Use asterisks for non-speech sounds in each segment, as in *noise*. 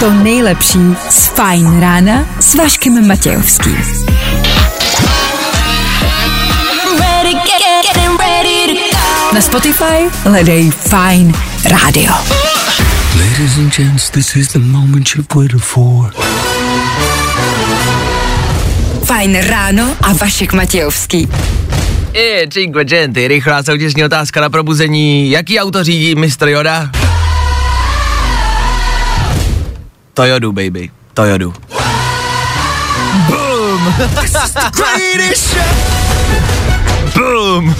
to nejlepší z Fajn rána s Vaškem Matějovským. Na Spotify hledej Fajn rádio. Ladies and gents, this is the moment you've waited for. Fajn ráno a Vašek Matějovský. Je, cinque genty, rychlá soutěžní otázka na probuzení. Jaký auto řídí Mr. Yoda? Toyodu, baby. Toyodu. Boom! Boom!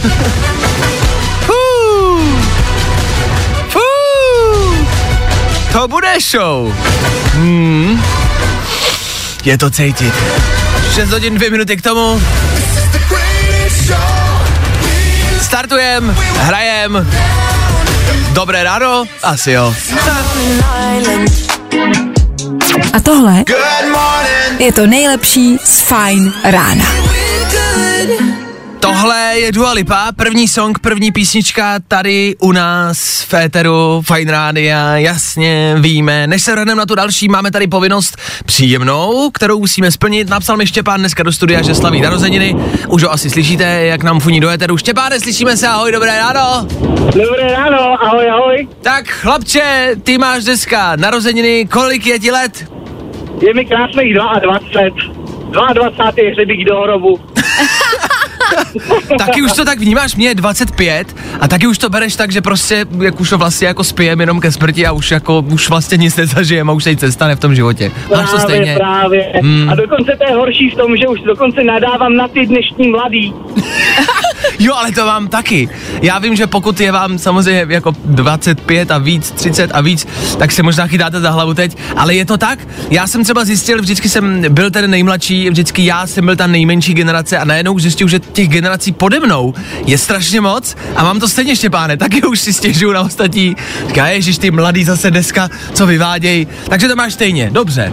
To bude show. Hmm. Je to cítit. 6 hodin, 2 minuty k tomu. Startujem, hrajem. Dobré ráno? Asi jo. A tohle je to nejlepší z Fajn rána. Tohle je Dua Lipa, první song, první písnička tady u nás v Féteru, Fine Rádia, jasně víme. Než se vrhneme na tu další, máme tady povinnost příjemnou, kterou musíme splnit. Napsal mi Štěpán dneska do studia, že slaví narozeniny. Už ho asi slyšíte, jak nám funí do éteru. Štěpáne, slyšíme se, ahoj, dobré ráno. Dobré ráno, ahoj, ahoj. Tak chlapče, ty máš dneska narozeniny, kolik je ti let? Je mi krásných 22. 22. hřebík do hrobu. *laughs* *laughs* Taky už to tak vnímáš, mě je 25 a taky už to bereš tak, že prostě, jak už to vlastně jako spijem jenom ke smrti a už jako, už vlastně nic nezažijem a už se nic nestane v tom životě. Máš to Právě, stejně. právě. Hmm. A dokonce to je horší v tom, že už dokonce nadávám na ty dnešní mladý. *laughs* Jo, ale to mám taky. Já vím, že pokud je vám samozřejmě jako 25 a víc, 30 a víc, tak se možná chytáte za hlavu teď, ale je to tak? Já jsem třeba zjistil, vždycky jsem byl ten nejmladší, vždycky já jsem byl ta nejmenší generace a najednou zjistil, že těch generací pode mnou je strašně moc a mám to stejně Štěpáne, taky už si stěžuju na ostatní. Říká, ježiš, ty mladý zase dneska, co vyvádějí. Takže to máš stejně, dobře.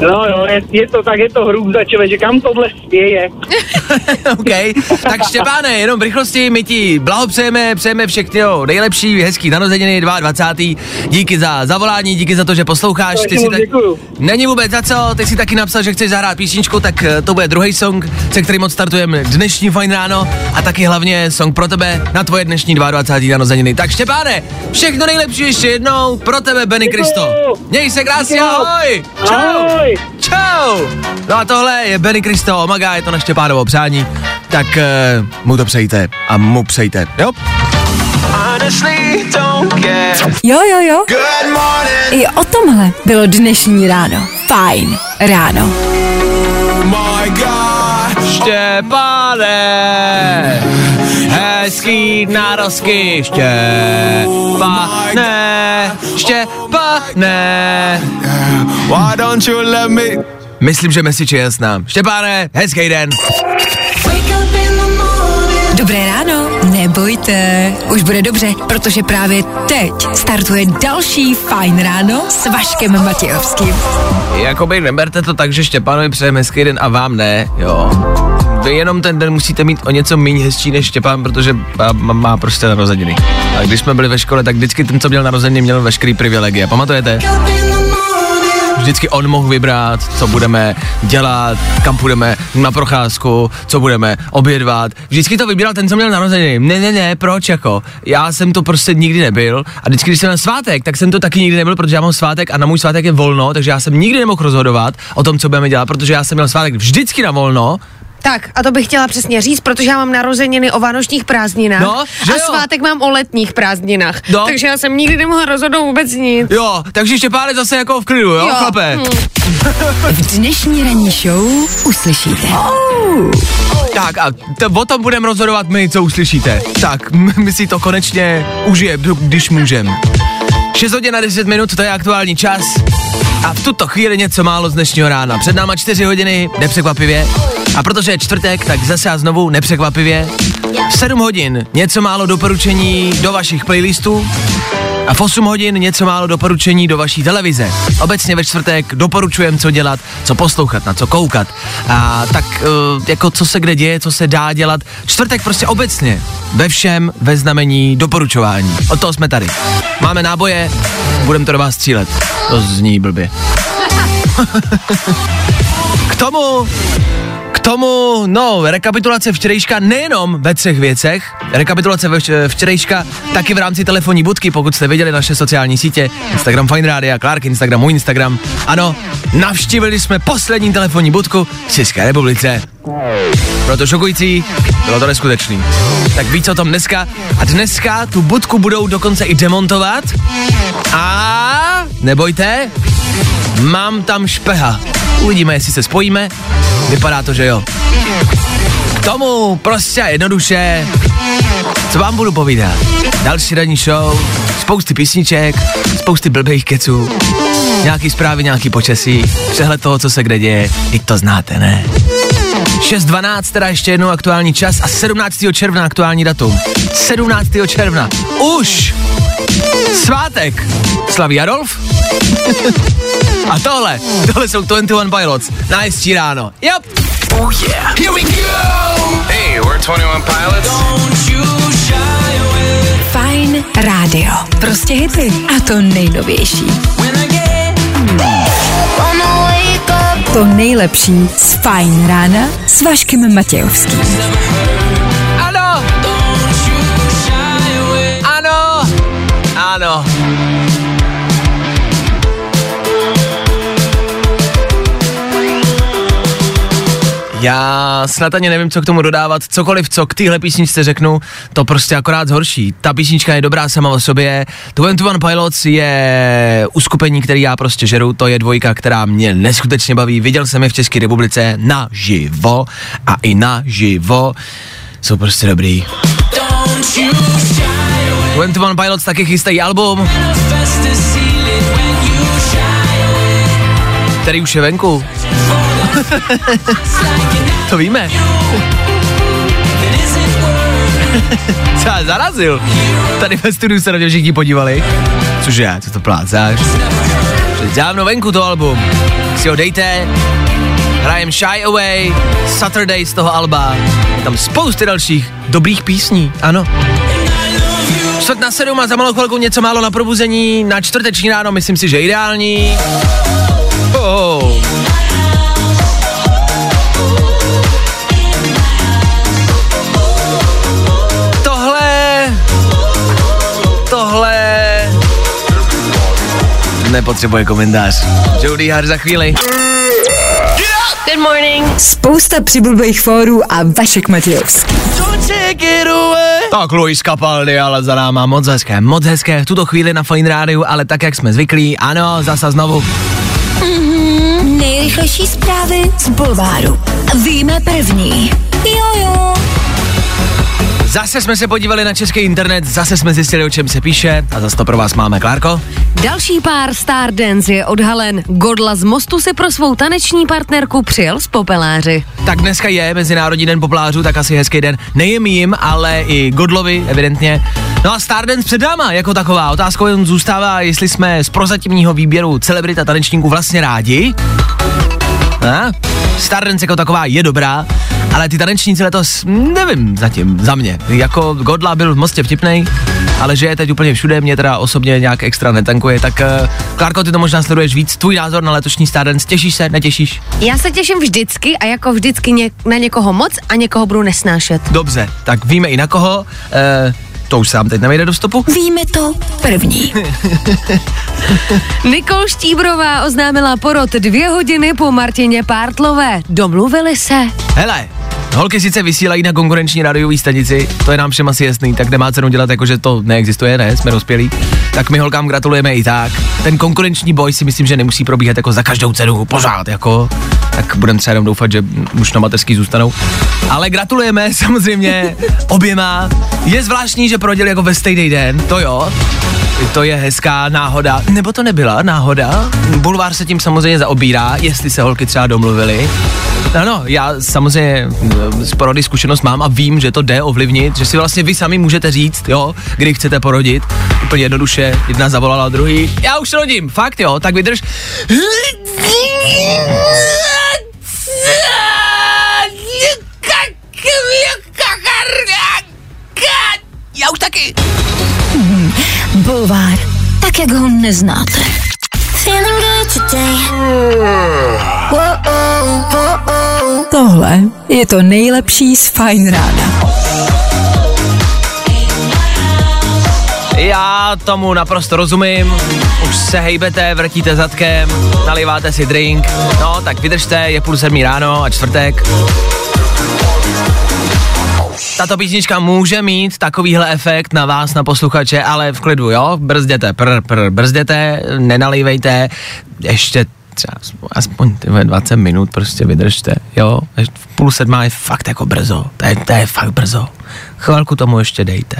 No jo, je, je to tak, je to hrůza, že kam tohle spěje. *laughs* OK, tak Štěpáne, jenom v rychlosti, my ti blahopřejeme, přejeme všechno nejlepší, hezký narozeniny 22. Díky za zavolání, díky za to, že posloucháš. Ty si tak... děkuju. Není vůbec za co, ty si taky napsal, že chceš zahrát písničku, tak eh, to bude druhý song, se kterým odstartujeme dnešní fajn ráno a taky hlavně song pro tebe na tvoje dnešní 22. narozeniny. Tak Štěpáne, všechno nejlepší ještě jednou pro tebe, Benny. Kristo. Měj se krásně, ahoj! Čau! Ahoj. Čau! No a tohle je Benny Kristo, Omaga, je to na Štěpánovo přání, tak uh, mu to přejte a mu přejte, jo? Jo, jo, jo. I o tomhle bylo dnešní ráno. Fajn ráno. Štěpáne, hezký narozky, Štěpáne, Štěpáne. Why don't you let me? Myslím, že message je jasná. Štěpáne, hezký den. Dobré ráno. Nebojte, už bude dobře, protože právě teď startuje další Fajn ráno s Vaškem Matějovským. Jakoby neberte to tak, že Štěpánovi přejeme hezký den a vám ne, jo. Vy jenom ten den musíte mít o něco méně hezčí než Štěpán, protože má, prostě narozeniny. A když jsme byli ve škole, tak vždycky ten, co měl narozeniny, měl veškerý privilegie. Pamatujete? Vždycky on mohl vybrat, co budeme dělat, kam půjdeme na procházku, co budeme obědvat. Vždycky to vybíral ten, co měl narozeniny. Ne, ne, ne, proč jako? Já jsem to prostě nikdy nebyl a vždycky, když jsem měl svátek, tak jsem to taky nikdy nebyl, protože já mám svátek a na můj svátek je volno, takže já jsem nikdy nemohl rozhodovat o tom, co budeme dělat, protože já jsem měl svátek vždycky na volno. Tak, a to bych chtěla přesně říct, protože já mám narozeniny o vánočních prázdninách No, že a jo? svátek mám o letních prázdninách. No. Takže já jsem nikdy nemohla rozhodnout vůbec nic. Jo, takže Štěpán je zase jako v klidu, jo, Jo, chlape? hm. V dnešní ranní show uslyšíte. Tak a t- o tom budeme rozhodovat my, co uslyšíte. Tak, my si to konečně užijeme, když můžem. 6 hodin na 10 minut, to je aktuální čas. A v tuto chvíli něco málo z dnešního rána. Před náma 4 hodiny, nepřekvapivě. A protože je čtvrtek, tak zase a znovu nepřekvapivě. 7 hodin, něco málo doporučení do vašich playlistů. A v 8 hodin něco málo doporučení do vaší televize. Obecně ve čtvrtek doporučujem, co dělat, co poslouchat, na co koukat. A tak eh, jako co se kde děje, co se dá dělat. Čtvrtek prostě obecně ve všem ve znamení doporučování. Od toho jsme tady. Máme náboje, budeme to do vás střílet. To zní blbě. *laughs* K tomu k tomu, no, rekapitulace včerejška nejenom ve třech věcech, rekapitulace včerejška taky v rámci telefonní budky, pokud jste viděli naše sociální sítě, Instagram Fine Radio, Clark Instagram, můj Instagram. Ano, navštívili jsme poslední telefonní budku v České republice. Bylo to šokující, bylo to neskutečný. Tak víc o tom dneska. A dneska tu budku budou dokonce i demontovat. A nebojte, mám tam špeha. Uvidíme, jestli se spojíme. Vypadá to, že jo. K tomu prostě jednoduše, co vám budu povídat. Další ranní show, spousty písniček, spousty blbých keců, nějaký zprávy, nějaký počasí, přehled toho, co se kde děje, teď to znáte, ne? 6.12, teda ještě jednou aktuální čas a 17. června aktuální datum. 17. června. Už! Svátek! Slaví Adolf? a tohle, tohle jsou 21 Pilots. Na hezčí ráno. Yep. Oh yeah. Here we go. Hey, we're 21 Pilots. Fajn rádio. Prostě hity. A to nejnovější. To nejlepší z Fajn rána s Vaškem Matějovským. Ano! Ano! Ano! Já snad ani nevím, co k tomu dodávat, cokoliv, co k téhle písničce řeknu, to prostě akorát zhorší. Ta písnička je dobrá sama o sobě. 21 Pilots je uskupení, který já prostě žeru, to je dvojka, která mě neskutečně baví. Viděl jsem je v České republice naživo a i naživo jsou prostě dobrý. 21 Pilots taky chystají album, který už je venku. *laughs* to víme. *laughs* Co zarazil? Tady ve studiu se na mě všichni podívali. Cože, co to plácáš? Před dávno venku to album. Si ho dejte. Hrajem Shy Away, Saturday z toho alba. Je tam spousty dalších dobrých písní, ano. Čtvrt na sedm a za malou chvilku něco málo na probuzení. Na čtvrteční ráno myslím si, že ideální. Oh. Nepotřebuje komentář. Jody Har za chvíli. Good morning. Spousta přibulbých fórů a Vašek Matějovský. Tak Luis Capaldi, ale za náma moc hezké, moc hezké v tuto chvíli na Fine Rádiu, ale tak, jak jsme zvyklí, ano, zasa znovu. Nejrychlejší zprávy z Bulváru. Víme první. Jojo. Zase jsme se podívali na český internet, zase jsme zjistili, o čem se píše a zase to pro vás máme, Klárko. Další pár Stardance je odhalen. Godla z mostu si pro svou taneční partnerku přijel z popeláři. Tak dneska je Mezinárodní den poplářů, tak asi hezký den. Nejen jim, ale i Godlovi, evidentně. No a Stardance před náma jako taková. Otázkou jen zůstává, jestli jsme z prozatímního výběru celebrit a tanečníků vlastně rádi. A? Stardance jako taková je dobrá, ale ty tanečníci letos, nevím zatím, za mě. Jako Godla byl v mostě vtipnej, ale že je teď úplně všude, mě teda osobně nějak extra netankuje, tak uh, Klárko, ty to možná sleduješ víc. Tvůj názor na letošní Stardance, těšíš se, netěšíš? Já se těším vždycky a jako vždycky ně, na někoho moc a někoho budu nesnášet. Dobře, tak víme i na koho. Uh, to už sám teď nevejde do stopu. Víme to první. *laughs* Nikol Štíbrová oznámila porod dvě hodiny po Martině Pártlové. Domluvili se. Hele, holky sice vysílají na konkurenční radiové stanici, to je nám všem asi jasný, tak nemá cenu dělat jako, že to neexistuje, ne, jsme dospělí. Tak my holkám gratulujeme i tak. Ten konkurenční boj si myslím, že nemusí probíhat jako za každou cenu, pořád jako. Tak budeme třeba jenom doufat, že už na mateřský zůstanou. Ale gratulujeme *laughs* samozřejmě oběma. Je zvláštní, že proděli jako ve stejný den, to jo. To je hezká náhoda. Nebo to nebyla náhoda? Bulvár se tím samozřejmě zaobírá, jestli se holky třeba domluvily. Ano, já samozřejmě mm, z porody zkušenost mám a vím, že to jde ovlivnit, že si vlastně vy sami můžete říct, jo, kdy chcete porodit. Úplně jednoduše, jedna zavolala druhý. Já už rodím, fakt jo, tak vydrž. Já už taky. Bulvár, tak jak ho neznáte. Feeling good today. Tohle je to nejlepší z Fine Rána. Já tomu naprosto rozumím. Už se hejbete, vrtíte zadkem, naliváte si drink. No, tak vydržte, je půl sedmí ráno a čtvrtek. Tato písnička může mít takovýhle efekt na vás, na posluchače, ale v klidu, jo? Brzděte, pr, pr, brzděte, nenalívejte, ještě třeba aspoň tyhle 20 minut prostě vydržte, jo? V půl sedmá je fakt jako brzo, to je, to je fakt brzo. Chvilku tomu ještě dejte.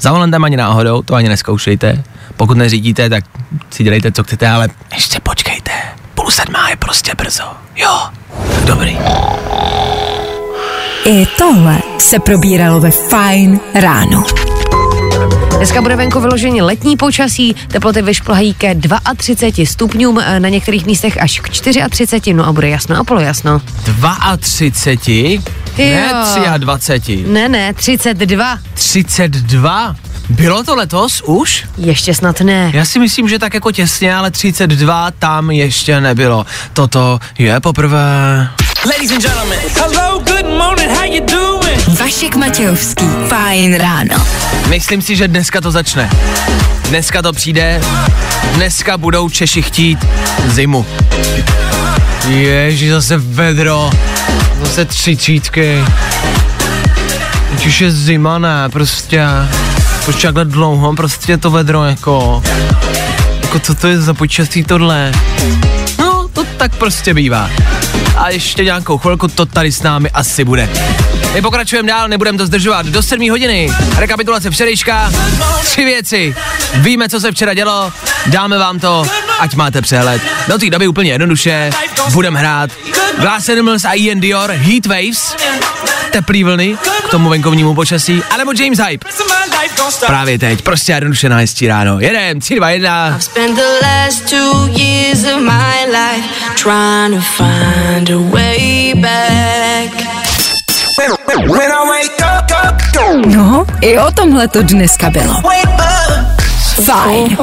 Za volantem ani náhodou, to ani neskoušejte. Pokud neřídíte, tak si dělejte, co chcete, ale ještě počkejte. Půl sedmá je prostě brzo, jo? Tak dobrý. I tohle se probíralo ve Fine Ráno. Dneska bude venku vyloženě letní počasí, teploty vyšplhají ke 32 stupňům, eh, na některých místech až k 34, no a bude jasno a polojasno. 32? Ne Jo. 23. Ne, ne, 32. 32? Bylo to letos už? Ještě snad ne. Já si myslím, že tak jako těsně, ale 32 tam ještě nebylo. Toto je poprvé. Ladies and gentlemen, hello, good morning, how you doing? Vašek Matějovský, Fine Ráno. Myslím si, že dneska to začne. Dneska to přijde. Dneska budou Češi chtít zimu. Ježi, zase vedro. Zase tři čítky. Teď už je zima, ne, prostě. Proč takhle dlouho, prostě to vedro, jako. Jako co to je za počasí tohle? To tak prostě bývá. A ještě nějakou chvilku to tady s námi asi bude. My pokračujeme dál, nebudeme to zdržovat. Do 7 hodiny. Rekapitulace včerejška. Tři věci. Víme, co se včera dělo. Dáme vám to, ať máte přehled. Do té doby úplně jednoduše. Budeme hrát Glass Animals a Ian Dior Heat Waves. Teplý vlny k tomu venkovnímu počasí. Anebo James Hype. Právě teď. Prostě jednoduše na hezčí ráno. Jedem, 3, 2, 1. Spent the last two years of my life trying to find a way back. No, i o tomhle to dneska bylo. Fajn.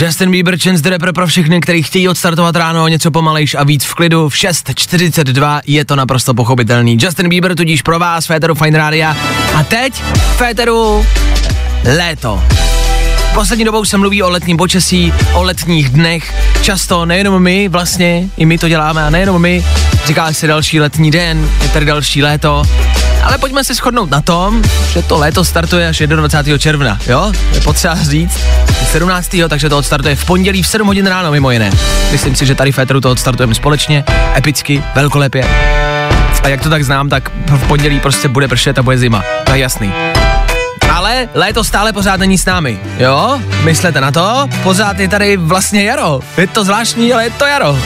Justin Bieber, Chance the Rapper pro všechny, kteří chtějí odstartovat ráno něco pomalejš a víc v klidu. V 6.42 je to naprosto pochopitelný. Justin Bieber tudíž pro vás, Féteru Fine Rádia. A teď Féteru léto. Poslední dobou se mluví o letním počasí, o letních dnech. Často nejenom my, vlastně, i my to děláme, a nejenom my. Říká se další letní den, je tady další léto. Ale pojďme se shodnout na tom, že to léto startuje až 21. června, jo? Je potřeba říct. 17. takže to odstartuje v pondělí v 7 hodin ráno, mimo jiné. Myslím si, že tady v Féteru to odstartujeme společně, epicky, velkolepě. A jak to tak znám, tak v pondělí prostě bude pršet a bude zima. To je jasný. Ale léto stále pořád není s námi, jo? Myslete na to? Pořád je tady vlastně jaro. Je to zvláštní, ale je to jaro.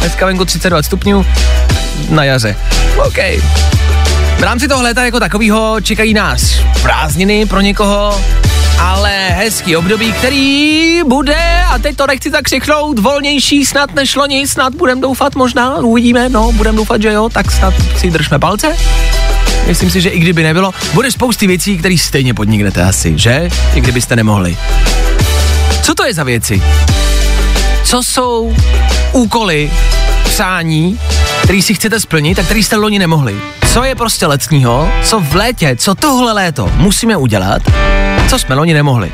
Dneska venku 32 stupňů na jaře. OK. V rámci toho léta jako takového čekají nás prázdniny pro někoho, ale hezký období, který bude, a teď to nechci tak křichnout, volnější snad než loni, snad budem doufat možná, uvidíme, no, budem doufat, že jo, tak snad si držme palce. Myslím si, že i kdyby nebylo, bude spousty věcí, které stejně podniknete asi, že? I kdybyste nemohli. Co to je za věci? Co jsou úkoly, přání, který si chcete splnit a který jste loni nemohli? Co je prostě letního, co v létě, co tohle léto musíme udělat, co jsme loni nemohli?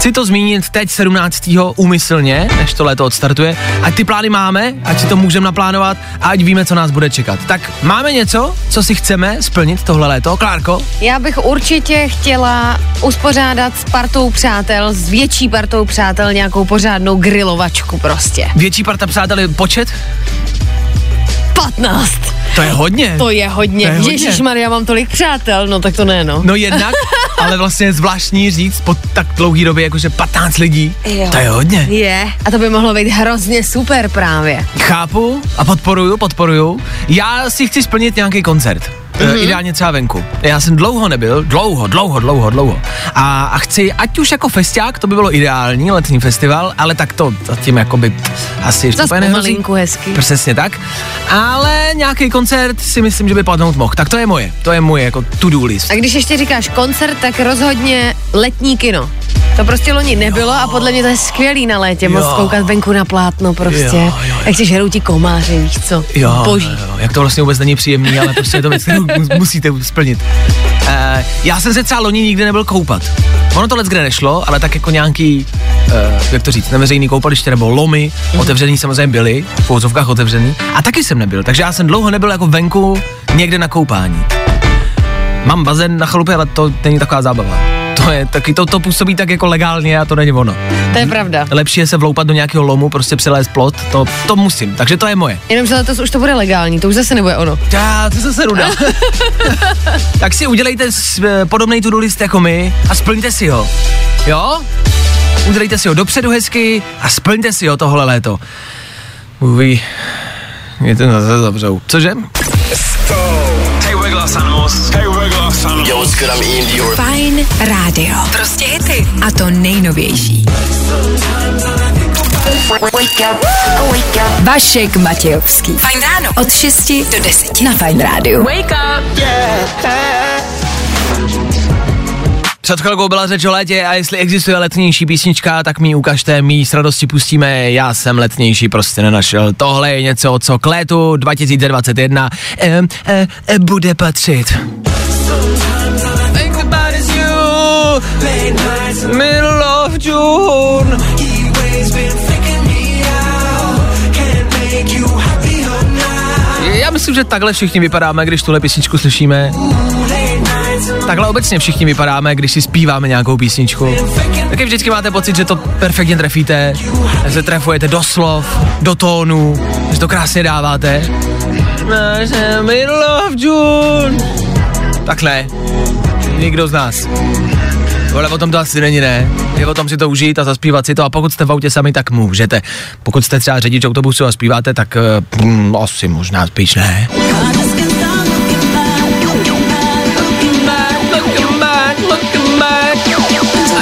Chci to zmínit teď 17. úmyslně, než to léto odstartuje, ať ty plány máme, ať si to můžeme naplánovat a ať víme, co nás bude čekat. Tak máme něco, co si chceme splnit tohle léto? Klárko? Já bych určitě chtěla uspořádat s partou přátel, s větší partou přátel nějakou pořádnou grilovačku prostě. Větší parta přátel je počet? 15. To je hodně. To je hodně. To je hodně. Ježíš Maria, mám tolik přátel, no tak to ne, no. No jednak, *laughs* ale vlastně je zvláštní říct po tak dlouhý době, jakože 15 lidí. Jo. To je hodně. Je, a to by mohlo být hrozně super právě. Chápu a podporuju, podporuju. Já si chci splnit nějaký koncert. Mm-hmm. Ideálně třeba venku. Já jsem dlouho nebyl, dlouho, dlouho, dlouho, dlouho. A, a chci, ať už jako festiák, to by bylo ideální, letní festival, ale tak to zatím jakoby asi ještě úplně pomalinku hezky. Přesně tak. Ale nějaký koncert si myslím, že by padnout mohl. Tak to je moje, to je moje jako to-do list. A když ještě říkáš koncert, tak rozhodně letní kino. To prostě loni nebylo a podle mě to je skvělý na létě, moc Jo. koukat venku na plátno prostě. Jo, jo, jo. Jak si žerou ti komáři, víš co? Jo, Boží. jo, jo, jak to vlastně vůbec není příjemný, ale prostě je to věc, kterou mus- musíte splnit. Uh, já jsem se třeba loni nikdy nebyl koupat. Ono to kde nešlo, ale tak jako nějaký, uh, jak to říct, neveřejný koupaliště nebo lomy, Mhm. otevřený samozřejmě byly, v úvodzovkách otevřený. A taky jsem nebyl, takže já jsem dlouho nebyl jako venku někde na koupání. Mám bazén na chalupě, ale to není taková zábava. To je taky, to, to působí tak jako legálně a to není ono. To je pravda. Lepší je se vloupat do nějakého lomu, prostě přelézt plot, to, to musím, takže to je moje. Jenomže letos už to bude legální, to už zase nebude ono. Já, to zase ruda. *laughs* tak si udělejte eh, podobný to list jako my a splňte si ho. Jo? Udělejte si ho dopředu hezky a splňte si ho tohle léto. Uví, mě to zase zavřou. Cože? Hey, what's good? I'm Ian Dior. Fajn rádio. Prostě hity. A to nejnovější. Vašek Matějovský. Fajn ráno. Od 6 do 10 na Fajn rádiu. Wake up. Před chvilkou byla řeč o létě a jestli existuje letnější písnička, tak mi ukažte, my s radostí pustíme, já jsem letnější prostě nenašel. Tohle je něco, co k létu 2021 eh, eh, eh, bude patřit. Middle of June. Já myslím, že takhle všichni vypadáme, když tuhle písničku slyšíme. Takhle obecně všichni vypadáme, když si zpíváme nějakou písničku. Taky vždycky máte pocit, že to perfektně trefíte, že trefujete do slov, do tónu, že to krásně dáváte. Middle of June. Takhle. Nikdo z nás. Ale o tom to asi není, ne? Je o tom si to užít a zaspívat si to a pokud jste v autě sami, tak můžete. Pokud jste třeba řidič autobusu a zpíváte, tak mm, asi možná spíš ne.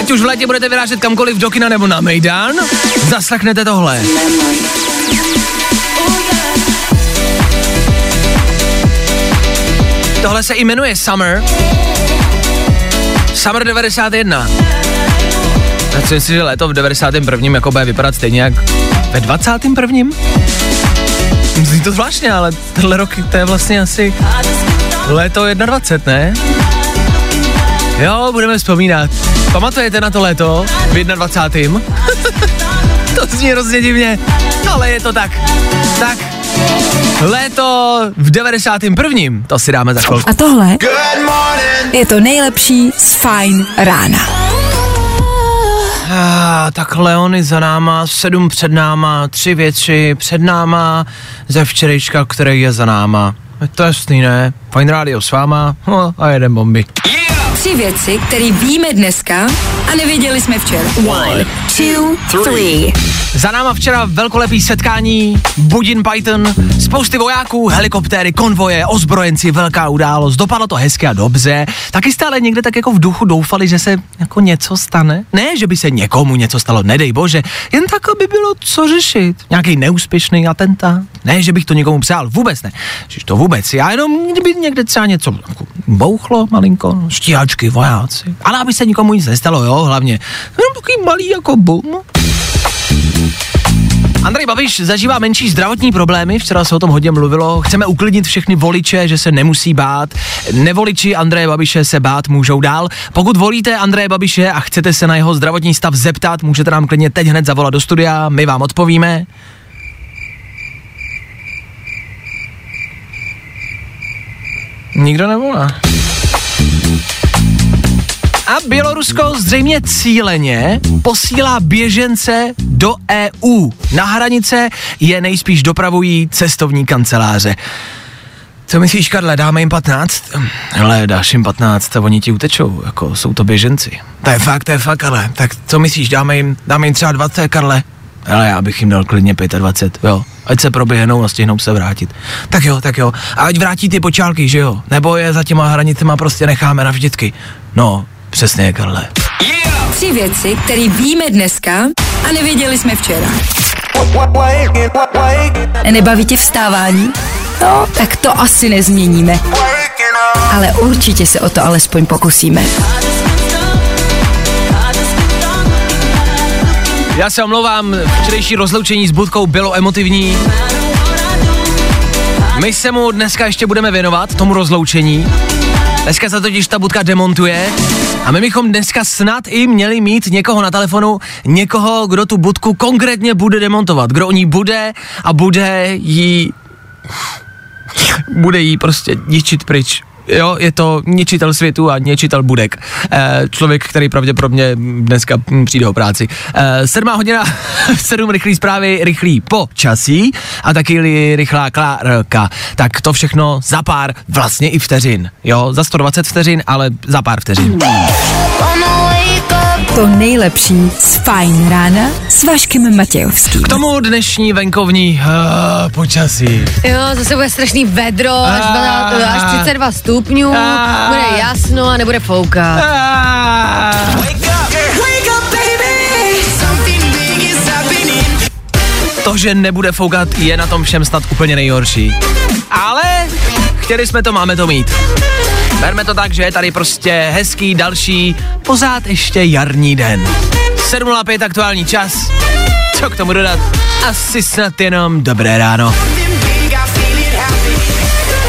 Ať už v létě budete vyrážet kamkoliv do kina nebo na Mejdan, zaslechnete tohle. Tohle se jmenuje Summer. Summer 91. Myslím si, že léto v 91. jako bude vypadat stejně jak ve 21. Zní to zvláštně, ale tenhle rok to je vlastně asi léto 21, ne? Jo, budeme vzpomínat. Pamatujete na to léto v 21. *laughs* to zní hrozně divně, ale je to tak. Tak, léto v 91. To si dáme za chvilku. A tohle je to nejlepší z Fajn rána. Ah, tak Leony za náma, sedm před náma, tři věci před náma, ze včerejška, který je za náma. Je To jasný, ne? Fine Radio s váma no, a jeden bomby. Tři věci, které víme dneska a nevěděli jsme včera. One, two, three. Za náma včera velkolepý setkání, Budin Python, spousty vojáků, helikoptéry, konvoje, ozbrojenci, velká událost, dopadlo to hezky a dobře. Taky jste ale někde tak jako v duchu doufali, že se jako něco stane? Ne, že by se někomu něco stalo, nedej bože, jen tak, aby bylo co řešit. Nějaký neúspěšný atentát? Ne, že bych to někomu přál, vůbec ne. Že to vůbec, já jenom by někde třeba něco jako bouchlo malinko, stíhačky, vojáci. Ale aby se nikomu nic nestalo, jo, hlavně. Jenom takový malý jako bum. Andrej Babiš zažívá menší zdravotní problémy, včera se o tom hodně mluvilo. Chceme uklidnit všechny voliče, že se nemusí bát. Nevoliči Andreje Babiše se bát můžou dál. Pokud volíte Andreje Babiše a chcete se na jeho zdravotní stav zeptat, můžete nám klidně teď hned zavolat do studia, my vám odpovíme. Nikdo nevolá. A Bělorusko zřejmě cíleně posílá běžence do EU. Na hranice je nejspíš dopravují cestovní kanceláře. Co myslíš, Karle, dáme jim 15? Ale dáš jim 15 a oni ti utečou, jako jsou to běženci. To je fakt, to je fakt, ale tak co myslíš, dáme jim, dáme jim třeba 20, Karle? Ale já bych jim dal klidně 25, jo. Ať se proběhnou a stihnou se vrátit. Tak jo, tak jo. A ať vrátí ty počálky, že jo? Nebo je za těma hranicema prostě necháme navždycky. No, přesně, Karle. Tři věci, které víme dneska a nevěděli jsme včera. Nebaví tě vstávání? No, tak to asi nezměníme. Ale určitě se o to alespoň pokusíme. Já se omlouvám, včerejší rozloučení s Budkou bylo emotivní. My se mu dneska ještě budeme věnovat, tomu rozloučení. Dneska se totiž ta budka demontuje a my bychom dneska snad i měli mít někoho na telefonu, někoho, kdo tu budku konkrétně bude demontovat, kdo o ní bude a bude jí bude jí prostě ničit pryč. Jo, je to ničitel světu a ničitel budek. E, člověk, který pravděpodobně dneska přijde o práci. E, sedmá hodina, *laughs* sedm rychlý zprávy, rychlý počasí a taky rychlá klárka. Tak to všechno za pár, vlastně i vteřin. Jo, za 120 vteřin, ale za pár vteřin. To nejlepší z Fajn rána s Vaškem Matějovským. K tomu dnešní venkovní uh, počasí. Jo, zase bude strašný vedro, až, Ah. 12, až 32 stupňů, Ah. bude jasno a nebude foukat. Ah. To, že nebude foukat, je na tom všem snad úplně nejhorší. Ale chtěli jsme to, máme to mít. Berme to tak, že je tady prostě hezký další, pořád ještě jarní den. 7.05 aktuální čas. Co k tomu dodat? Asi snad jenom dobré ráno.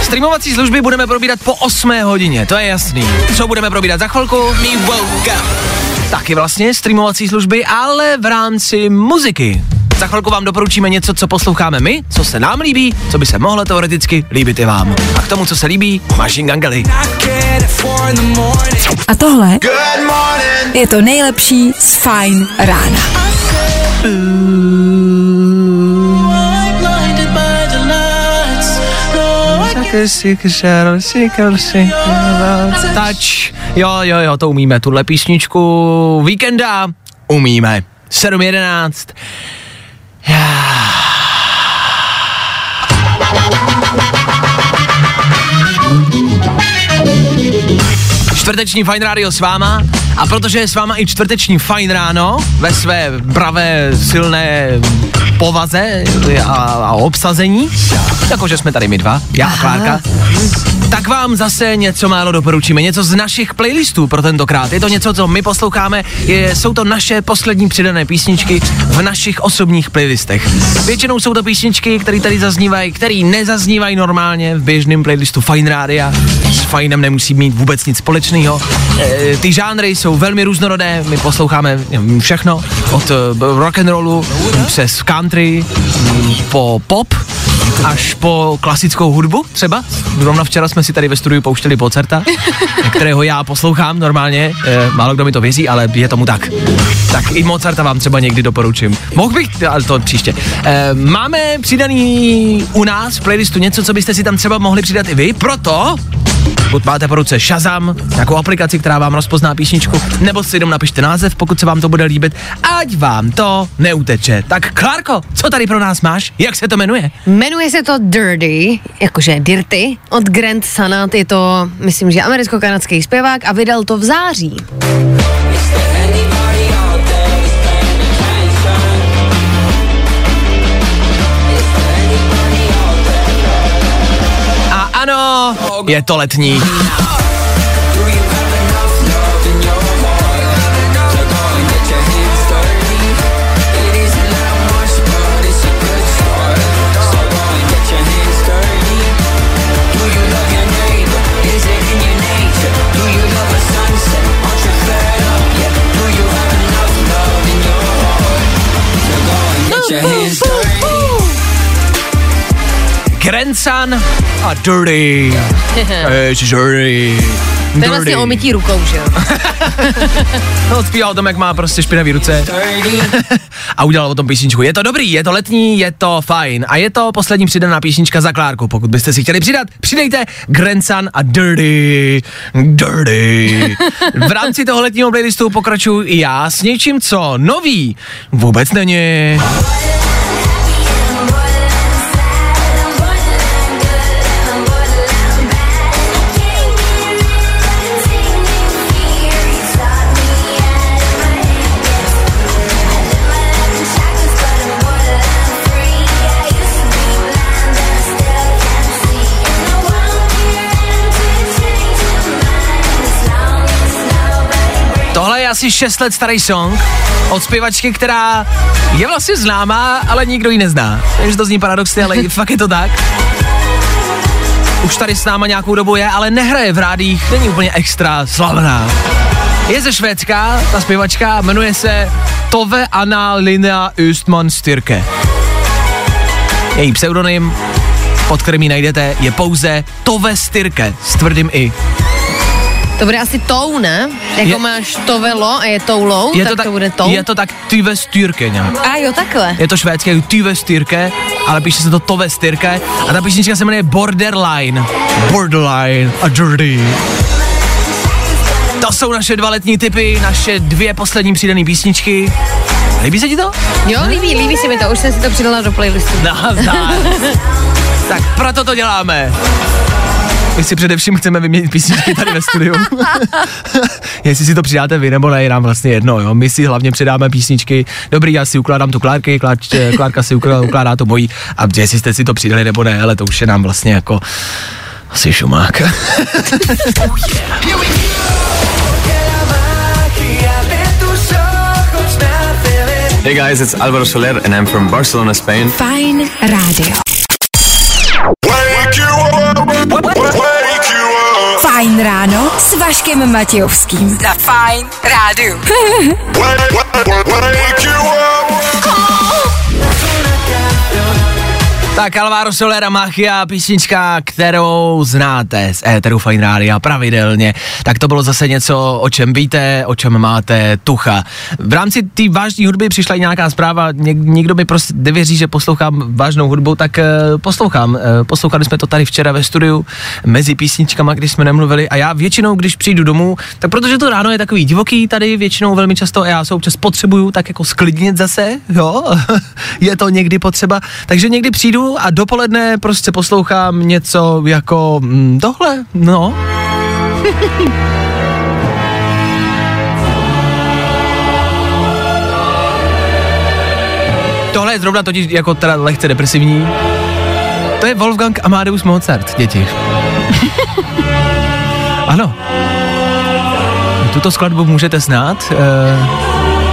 Streamovací služby budeme probírat po 8 hodině, to je jasný. Co budeme probírat za chvilku? Taky vlastně streamovací služby, ale v rámci muziky. Za chvilku vám doporučíme něco, co posloucháme my, co se nám líbí, co by se mohlo teoreticky líbit i vám. A k tomu, co se líbí, Machine Gun Kelly. A tohle je to nejlepší z Fajn rána. Touch. Jo, jo, jo, to umíme. Tuhle písničku víkenda umíme. 7.11. Čtvrteční Fine Radio s váma. A protože je s váma i čtvrteční Fine Ráno ve své pravé silné povaze a, a obsazení, jakože jsme tady my dva, já a Klárka, tak vám zase něco málo doporučíme, něco z našich playlistů pro tentokrát. Je to něco, co my posloucháme, je, jsou to naše poslední přidané písničky v našich osobních playlistech. Většinou jsou to písničky, které tady zaznívají, které nezaznívají normálně v běžném playlistu Fine Rádia. S Finem nemusí mít vůbec nic společného. E, ty žánry jsou velmi různorodé, my posloucháme všechno, od eh, rock and rollu přes country, po pop, až po klasickou hudbu třeba. Zrovna včera jsme si tady ve studiu pouštěli Pocerta, *laughs* kterého já poslouchám normálně, e, málo kdo mi to věří, ale je tomu tak. Tak i Mozarta vám třeba někdy doporučím. Mohl bych, ale to příště. E, máme přidaný u nás v playlistu něco, co byste si tam třeba mohli přidat i vy, proto pokud máte po ruce Shazam, nějakou aplikaci, která vám rozpozná písničku, nebo si jenom napište název, pokud se vám to bude líbit, ať vám to neuteče. Tak Klárko, co tady pro nás máš? Jak se to jmenuje? Jmenuje se to Dirty, jakože Dirty, od Grant Sanat, je to, myslím, že americko-kanadský zpěvák a vydal to v září. Ano, je to letní. Grandson a Dirty. *laughs* Ježiš, Dirty. To je vlastně o mytí rukou, že jo? *laughs* No, zpívá o tom, jak má prostě špinavý ruce. *laughs* a udělal o tom písničku. Je to dobrý, je to letní, je to fajn. A je to poslední přidaná písnička za Klárku. Pokud byste si chtěli přidat, přidejte Grandson a Dirty. Dirty. V rámci toho letního playlistu pokračuju i já s něčím, co nový vůbec není. Je asi 6 let starý song od zpěvačky, která je vlastně známá, ale nikdo ji nezná. Takže to zní paradoxně, ale *laughs* fakt je to tak. Už tady s náma nějakou dobu je, ale nehraje v rádích, není úplně extra slavná. Je ze Švédska, ta zpěvačka, jmenuje se Tove Anna Linnea Östman Styrke. Její pseudonym, pod kterým ji najdete, je pouze Tove Styrke s tvrdým i. To bude asi tou, ne? Jako Je- máš to velo a je toulou, Je tak to, tak, to bude tou. je to tak Tyve Styrke nějak. A jo, takhle. Je to švédské Tyve Styrke, ale píše se to Tove Styrke a ta písnička se jmenuje Borderline. Borderline a Dirty. To jsou naše dva letní typy, naše dvě poslední přidané písničky. Líbí se ti to? Jo, líbí, líbí se mi to, už jsem si to přidala do playlistu. Nazdar. tak proto to děláme. My si především chceme vyměnit písničky tady ve studiu. *laughs* Jestli si to přidáte vy nebo ne, je nám vlastně jedno, jo. My si hlavně přidáme písničky. Dobrý, já si ukládám tu Klárky, Klár, Klárka si ukládá, ukládá to mojí. A jestli jste si to přidali nebo ne, ale to už je nám vlastně jako asi šumák. *laughs* Hey guys, it's Alvaro Soler and I'm from Barcelona, Spain. Fajn rádio. Fajn ráno s Vaškem Matějovským. Za Fajn rádiu. Tak Alvaro Solera Machia, písnička, kterou znáte z éteru Fine Rádia pravidelně. Tak to bylo zase něco, o čem víte, o čem máte tucha. V rámci té vážné hudby přišla i nějaká zpráva, něk, někdo mi prostě nevěří, že poslouchám vážnou hudbu, tak uh, poslouchám. Uh, poslouchali jsme to tady včera ve studiu mezi písničkama, když jsme nemluvili a já většinou, když přijdu domů, tak protože to ráno je takový divoký tady většinou velmi často a já se občas potřebuju tak jako sklidnit zase, jo, *laughs* je to někdy potřeba, takže někdy přijdu a dopoledne prostě poslouchám něco jako mm, tohle, no. *laughs* Tohle je zrovna totiž jako teda lehce depresivní. To je Wolfgang Amadeus Mozart, děti. *laughs* ano. Tuto skladbu můžete znát, eh,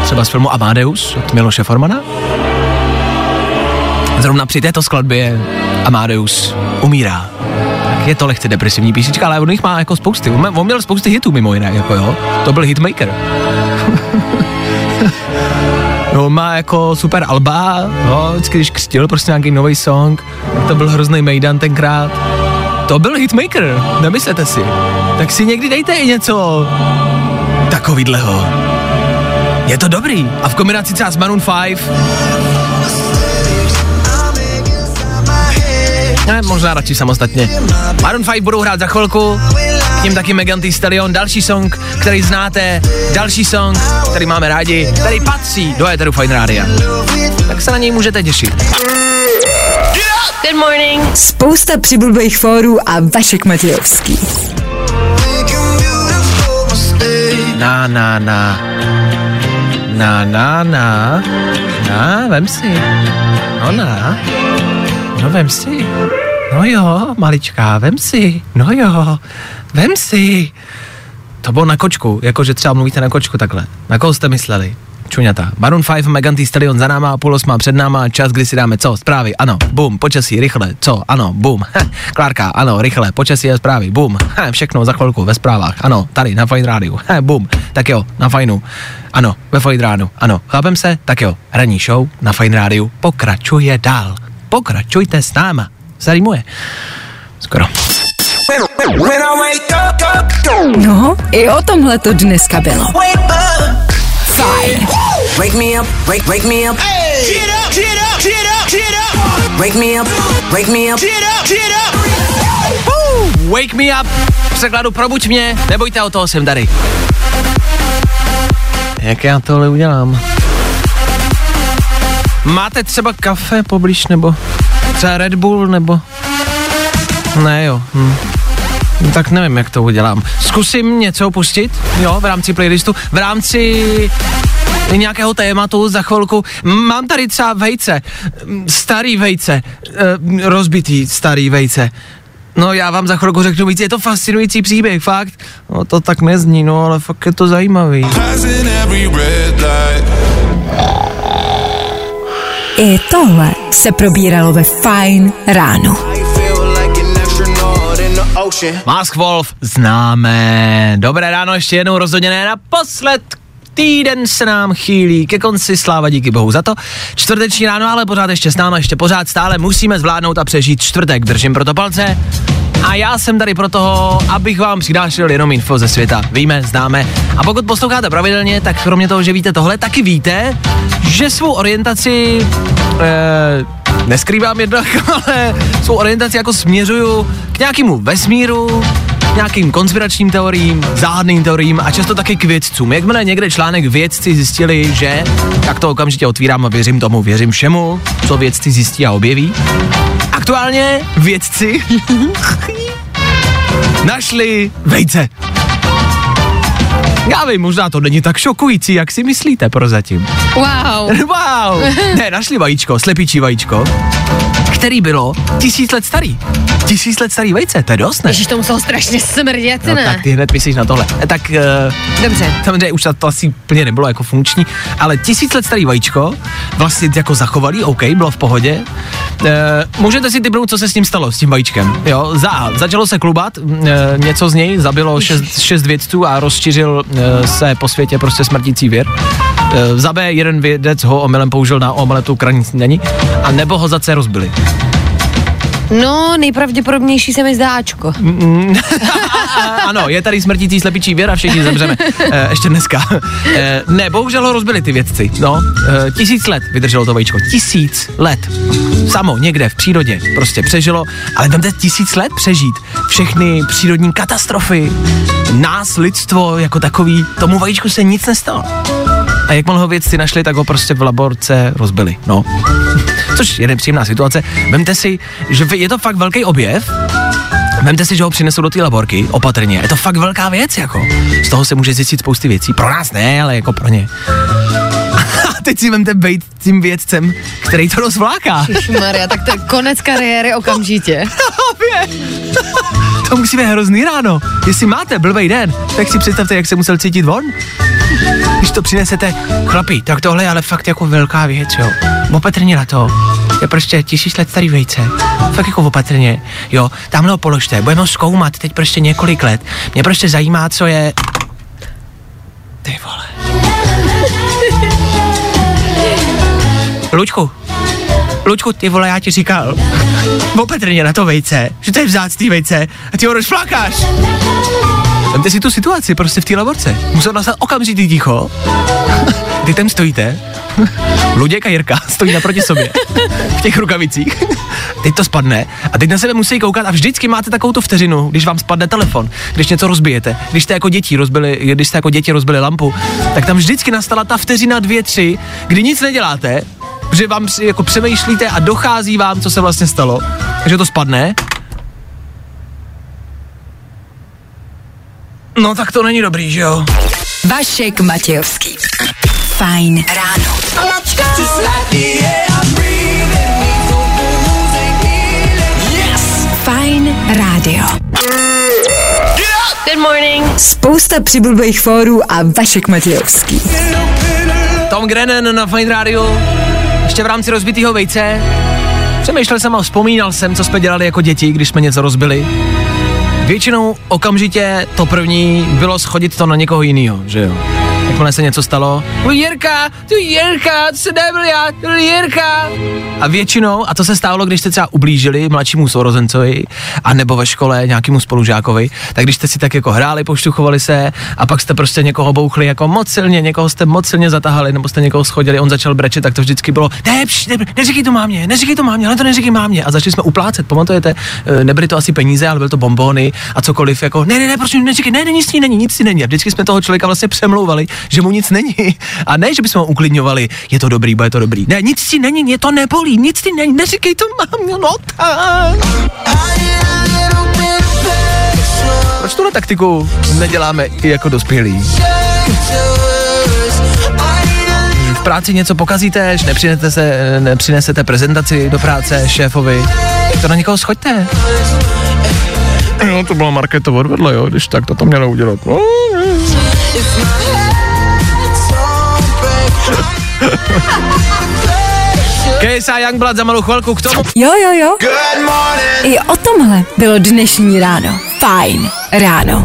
třeba z filmu Amadeus od Miloše Formana. Zrovna při této skladbě Amadeus umírá. Tak je to lehce depresivní písnička, ale on jich má jako spousty. On, on měl spousty hitů mimo jiné, jako jo. To byl hitmaker. *laughs* No, má jako super alba, jo, vždycky, když křtil prostě nějaký nový song, to byl hrozný Mejdan tenkrát. To byl hitmaker, nemyslete si. Tak si někdy dejte i něco takovýhleho. Je to dobrý. A v kombinaci třeba s Maroon 5 Ne, možná radši samostatně. Maroon 5 budou hrát za chvilku, k ním taky Megan Thee Stallion, další song, který znáte, další song, který máme rádi, který patří do Eteru Fine Rádia. Tak se na něj můžete těšit. Good morning. Spousta přibulbých fórů a Vašek Matějovský. Na, na, na. Na, na, na. Na, vem si. No, na. No, vem si. No jo, maličká, vem si. No jo, vem si. To bylo na kočku, jakože třeba mluvíte na kočku takhle. Na koho jste mysleli? Čuňata. Maroon 5, Megan Thee za náma, půl osmá před náma, čas, kdy si dáme co? Zprávy, ano, bum, počasí, rychle, co? Ano, bum, Klárka, ano, rychle, počasí a zprávy, bum, všechno za chvilku ve zprávách, ano, tady na Fine Rádiu, bum, tak jo, na Fajnu, ano, ve Fine Rádiu, ano, chápem se? Tak jo, ranní show na Fine Rádiu pokračuje dál. Pokračujte s náma. Zarímuje. Skoro. No, i o tomhle to dneska bylo. Fajn. Wake me up, wake, wake me up. Get up, get up, get up, get up. Wake me up, wake me up. Get up, get up. Wake me up, v překladu probuď mě, nebojte, o toho jsem tady. Jak já tohle udělám? Máte třeba kafe poblíž, nebo třeba Red Bull, nebo... Ne jo, hm. No, tak nevím, jak to udělám. Zkusím něco pustit, jo, v rámci playlistu, v rámci nějakého tématu za chvilku. Mám tady třeba vejce, starý vejce, eh, rozbitý starý vejce. No já vám za chvilku řeknu víc, je to fascinující příběh, fakt. No to tak nezní, no ale fakt je to zajímavý. I tohle se probíralo ve Fajn ráno. Mask Wolf známe. Dobré ráno, ještě jednou rozhodně ne naposled. Týden se nám chýlí ke konci, sláva díky bohu za to. Čtvrteční ráno, ale pořád ještě s námi, ještě pořád stále musíme zvládnout a přežít čtvrtek. Držím proto palce. A já jsem tady pro toho, abych vám přinášel jenom info ze světa. Víme, známe. A pokud posloucháte pravidelně, tak kromě toho, že víte tohle, taky víte, že svou orientaci eh, neskrývám jednak, *laughs* ale svou orientaci jako směřuju k nějakému vesmíru, nějakým konspiračním teoriím, záhadným teoriím a často taky k vědcům. Jakmile někde článek vědci zjistili, že, tak to okamžitě otvírám a věřím tomu, věřím všemu, co vědci zjistí a objeví. Aktuálně vědci *laughs* našli vejce. Já vím, možná to není tak šokující, jak si myslíte prozatím. Wow. Wow! *laughs* Ne, našli vajíčko, slepičí vajíčko, který bylo tisíc let starý. Tisíc let starý vejce, to je dost, ne? Ježíš, to muselo strašně smrdět, No, ne? tak ty hned myslíš na tohle. E, Tak uh, Dobře. samozřejmě už to, asi úplně nebylo jako funkční, ale tisíc let starý vajíčko, vlastně jako zachovali, OK, bylo v pohodě. Uh, můžete si typnout, co se s ním stalo, s tím vajíčkem. Jo, za, začalo se klubat, uh, něco z něj, zabilo šest, šest vědců a rozšířil uh, se po světě prostě smrtící věr. Uh, za B jeden vědec ho omylem použil na omeletu kraní snídaní a nebo ho za C rozbili. No, nejpravděpodobnější se mi zdá Ačko. A, *laughs* ano, je tady smrtící slepičí věr a všichni zemřeme. *laughs* E, ještě dneska. E, ne, bohužel ho rozbili ty vědci. No, e, tisíc let vydrželo to vajíčko. Tisíc let. Samo, někde v přírodě. Prostě přežilo. Ale vemte tisíc let přežít. Všechny přírodní katastrofy, nás, lidstvo jako takový, tomu vajíčku se nic nestalo. A jakmile ho vědci našli, tak ho prostě v laborce rozbili. No. Což je nepříjemná situace. Vemte si, že je to fakt velký objev, Vemte si, že ho přinesou do té laborky, opatrně. Je to fakt velká věc, jako. Z toho se může zjistit spousty věcí. Pro nás ne, ale jako pro ně. A *laughs* teď si vemte být tím vědcem, který to rozvláká. Maria, tak to je konec kariéry okamžitě. *laughs* To musí být hrozný ráno. Jestli máte blbej den, tak si představte, jak se musel cítit on. Když to přinesete, chlapi, tak tohle je ale fakt jako velká věc, jo. Opatrně na to. Je prostě tisíc let starý vejce. Fakt jako opatrně. Jo, tamhle ho položte, budeme ho zkoumat teď prostě několik let. Mě prostě zajímá, co je... Ty vole. Luďku, Luďku, ty vole, já ti říkal, *laughs* opatrně na to vejce, že to je vzácný vejce a ty ho rozflákáš. Vemte si tu situaci prostě v té laborce. Musel nastat okamžitý ticho. *laughs* Ty tam stojíte. Luděk a Jirka stojí naproti sobě v těch rukavicích. Teď to spadne a teď na sebe musí koukat a vždycky máte takovou tu vteřinu, když vám spadne telefon, když něco rozbijete, když jste jako děti rozbili, když jste jako děti rozbili lampu, tak tam vždycky nastala ta vteřina dvě, tři, kdy nic neděláte, že vám jako přemýšlíte a dochází vám, co se vlastně stalo, takže to spadne. No tak to není dobrý, že jo? Vašek Matějovský. Fajn ráno. Fajn rádio. Good morning. Spousta přibulbých fórů a Vašek Matějovský. Tom Grennan na Fine Radio, ještě v rámci rozbitého vejce. Přemýšlel jsem a vzpomínal jsem, co jsme dělali jako děti, když jsme něco rozbili. Většinou okamžitě to první bylo schodit to na někoho jiného, že jo. Jakmile se něco stalo, Jirka, tu Jirka, to se nebyl já, to Jirka. A většinou, a to se stávalo, když jste třeba ublížili mladšímu sourozencovi, a nebo ve škole nějakému spolužákovi, tak když jste si tak jako hráli, poštuchovali se a pak jste prostě někoho bouchli jako moc silně, někoho jste moc silně zatahali, nebo jste někoho schodili, on začal brečet, tak to vždycky bylo, ne, pš, ne neříkej to mámě, neříkej to mámě, ale to neříkej mámě. A začali jsme uplácet, pamatujete, Eh, nebyly to asi peníze, ale byly to bombony a cokoliv, jako ne, ne, ne, prosím, neříkej, ne, ne, nic není, nic není. A vždycky jsme toho člověka vlastně přemlouvali, že mu nic není. A ne, že bychom ho uklidňovali, je to dobrý, bude to dobrý. Ne, nic si není, mě to nebolí, nic si není, neříkej to mámě, no tak. Proč tuhle taktiku neděláme i jako dospělí? V práci něco pokazíte, nepřinesete, se, nepřinesete prezentaci do práce šéfovi, to na někoho schoďte. No, to byla marketovo odvedle, jo, když tak to to mělo udělat. No, *laughs* KSA Youngblood za malou chvilku k tomu. Jo, jo, jo. I o tomhle bylo dnešní ráno. Fajn ráno.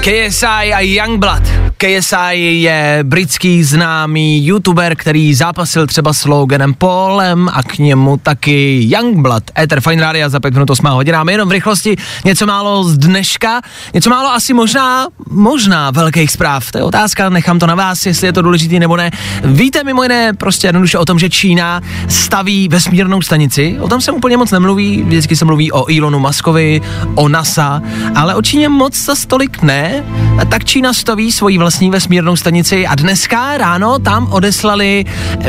KSI a Youngblood. KSI je britský známý youtuber, který zápasil třeba s Loganem Paulem a k němu taky Youngblood. Ether Fine Radio za 5 minut 8 hodina. My jenom v rychlosti něco málo z dneška, něco málo asi možná, možná velkých zpráv. To je otázka, nechám to na vás, jestli je to důležitý nebo ne. Víte mimo jiné prostě jednoduše o tom, že Čína staví vesmírnou stanici. O tom se úplně moc nemluví, vždycky se mluví o Elonu Muskovi, o NASA, ale o Číně moc za stolik ne. Tak Čína staví svoji vlastní vesmírnou stanici a dneska ráno tam odeslali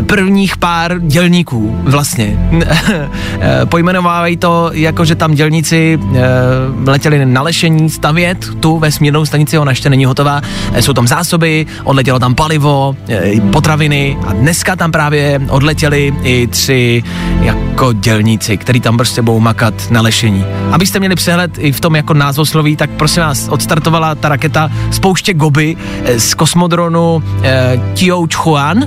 prvních pár dělníků vlastně. *laughs* Pojmenovávají to jako, že tam dělníci eh, letěli na lešení stavět tu vesmírnou stanici, ona ještě není hotová. Eh, Jsou tam zásoby, odletělo tam palivo, eh, potraviny a dneska tam právě odletěli i tři jako dělníci, který tam prostě budou makat na lešení. Abyste měli přehled i v tom jako názvosloví, tak prosím vás, odstartovala ta raketa z pouště Gobi eh, z kosmodronu eh, Tianchuan.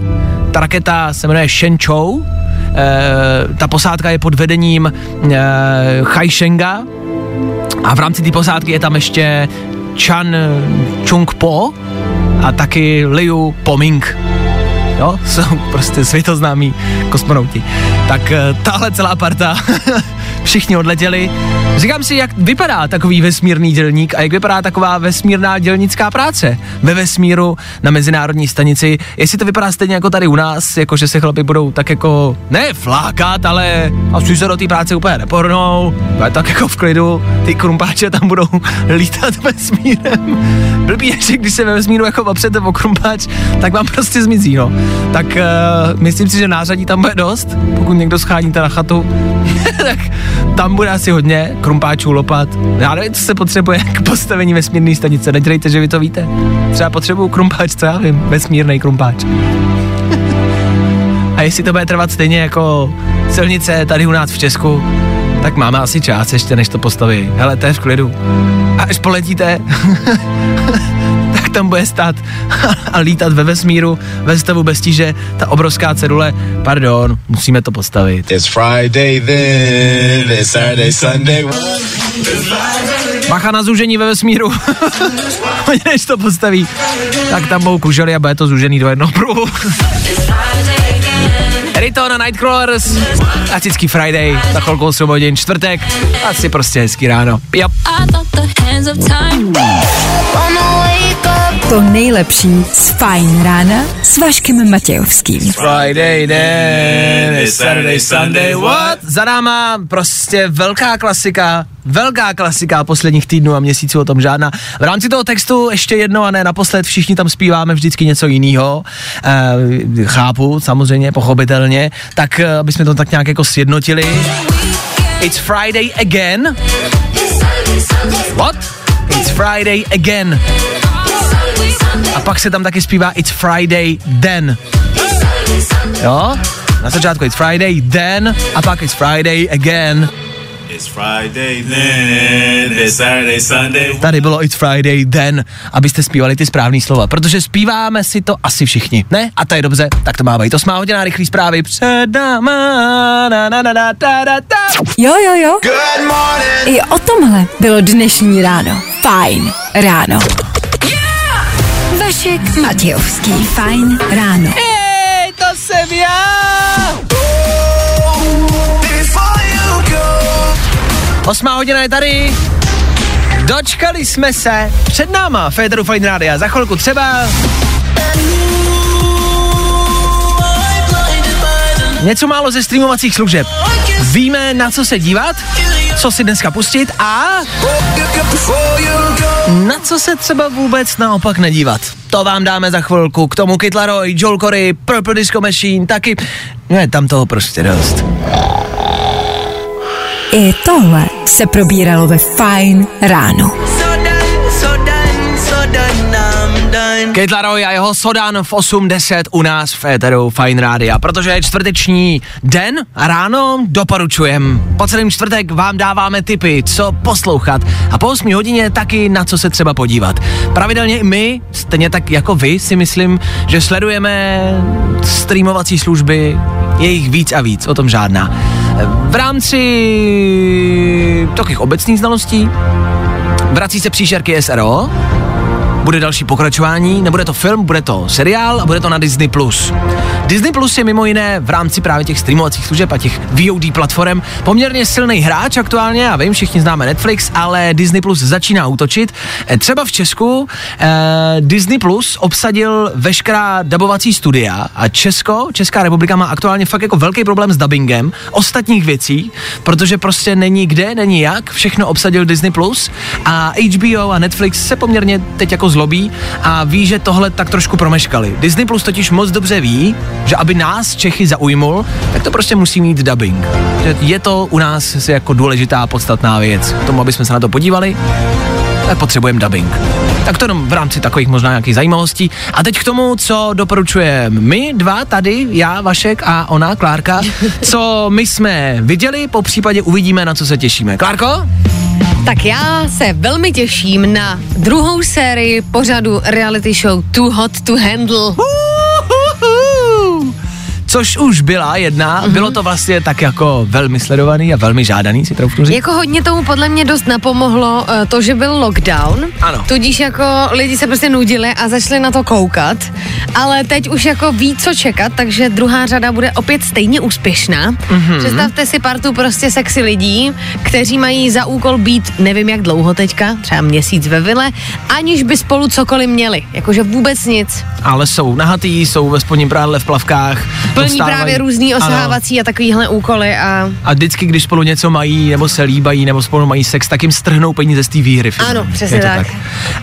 Ta raketa se jmenuje Shenzhou. Eh, ta posádka je pod vedením eh, Chaishenga a v rámci té posádky je tam ještě Chan Chung Po a taky Liu Poming. Jo, *laughs* jsou prostě světoznámí kosmonauti. Tak tahle celá parta, *laughs* všichni odletěli. Říkám si, jak vypadá takový vesmírný dělník a jak vypadá taková vesmírná dělnická práce ve vesmíru na mezinárodní stanici. Jestli to vypadá stejně jako tady u nás, jako že se chlapi budou tak jako, ne flákat, ale asi se do té práce úplně nepohrnou, bude tak jako v klidu, ty krumpáče tam budou *laughs* lítat vesmírem. Blbý je, že když se ve vesmíru jako opřete o krumpáč, tak vám prostě zmizí, no. Tak uh, myslím si, že nářadí tam bude dost, pokud někdo scháníte na chatu, *laughs* tak tam bude asi hodně krumpáčů, lopat. Já nevím, co se potřebuje k postavení vesmírné stanice. Nedělejte, že vy to víte. Třeba potřebuju krumpáč, co já vím, vesmírný krumpáč. A jestli to bude trvat stejně jako silnice tady u nás v Česku, tak máme asi čas ještě, než to postaví. Hele, to je v klidu. A až poletíte, *laughs* tam bude stát *laughs* a lítat ve vesmíru, ve stavu bez tíže, ta obrovská cedule, pardon, musíme to postavit. It's Friday then, it's Saturday, Sunday. Bacha na zúžení ve vesmíru. *laughs* Oni než to postaví, tak tam budou kužely a bude to zúžený do jednoho pruhu. *laughs* Rito na Nightcrawlers, klasický Friday, za chvilku 8 hodin, čtvrtek, asi prostě hezký ráno. Yep. To nejlepší z Fajn rána s Vaškem Matějovským. Friday then, it's Saturday, Sunday, what? Za náma prostě velká klasika, velká klasika posledních týdnů a měsíců o tom žádná. V rámci toho textu ještě jedno a ne naposled, všichni tam zpíváme vždycky něco jiného. E, chápu, samozřejmě, pochopitelně, tak eh, aby jsme to tak nějak jako sjednotili. It's Friday again. What? It's Friday again. A pak se tam taky zpívá It's Friday then. Jo? Na začátku It's Friday then a pak It's Friday again. It's Friday then, it's Saturday, Sunday. Tady bylo It's Friday then, abyste zpívali ty správné slova, protože zpíváme si to asi všichni, ne? A to je dobře, tak to má být 8 hodina rychlý zprávy před náma, na, na, na, na, da, da, da. Jo, jo, jo. Good morning. I o tomhle bylo dnešní ráno. Fajn ráno. Vašek Matějovský. Fajn ráno. Hej, to jsem já! Osmá hodina je tady. Dočkali jsme se. Před náma Federu Fine Rádia. Za chvilku třeba... Něco málo ze streamovacích služeb. Víme, na co se dívat, co si dneska pustit a na co se třeba vůbec naopak nedívat. To vám dáme za chvilku. K tomu Kid Laroi, Joel Corey, Purple Disco Machine, taky... Ne, tam toho prostě dost. I tohle se probíralo ve Fajn ráno. Kate Laroi a jeho Sodan v 8.10 u nás v Éteru Fine Rádia, protože je čtvrteční den a ráno doporučujem. Po celém čtvrtek vám dáváme tipy, co poslouchat a po 8 hodině taky na co se třeba podívat. Pravidelně i my, stejně tak jako vy, si myslím, že sledujeme streamovací služby, je jich víc a víc, o tom žádná. V rámci takových obecných znalostí vrací se příšerky SRO, bude další pokračování, nebude to film, bude to seriál a bude to na Disney+. Plus. Disney Plus je mimo jiné v rámci právě těch streamovacích služeb a těch VOD platform poměrně silný hráč aktuálně, já vím, všichni známe Netflix, ale Disney Plus začíná útočit. E, Třeba v Česku eh, Disney Plus obsadil veškerá dubovací studia a Česko, Česká republika má aktuálně fakt jako velký problém s dubbingem ostatních věcí, protože prostě není kde, není jak, všechno obsadil Disney Plus a HBO a Netflix se poměrně teď jako zlobí a ví, že tohle tak trošku promeškali. Disney Plus totiž moc dobře ví, že aby nás Čechy zaujmul, tak to prostě musí mít dubbing. Je to u nás jako důležitá podstatná věc. K tomu, aby jsme se na to podívali, potřebujeme dubbing. Tak to jenom v rámci takových možná nějakých zajímavostí. A teď k tomu, co doporučujeme my dva tady, já, Vašek a ona, Klárka, co my jsme viděli, po případě uvidíme, na co se těšíme. Klárko? Tak já se velmi těším na druhou sérii pořadu reality show Too Hot to Handle. Což už byla jedna, mm-hmm. bylo to vlastně tak jako velmi sledovaný a velmi žádaný, si troufnu říct. Jako hodně tomu podle mě dost napomohlo uh, to, že byl lockdown. Ano. Tudíž jako lidi se prostě nudili a začali na to koukat. Ale teď už jako ví, co čekat, takže druhá řada bude opět stejně úspěšná. Mm-hmm. Představte si partu prostě sexy lidí, kteří mají za úkol být nevím jak dlouho teďka, třeba měsíc ve vile, aniž by spolu cokoliv měli. Jakože vůbec nic. Ale jsou nahatý, jsou ve spodním prádle v plavkách. Plní právě různý Ano. osahávací a takovýhle úkoly a A vždycky, když spolu něco mají, nebo se líbají, nebo spolu mají sex, tak jim strhnou peníze z té výhry. filmu. Ano, přesně to tak.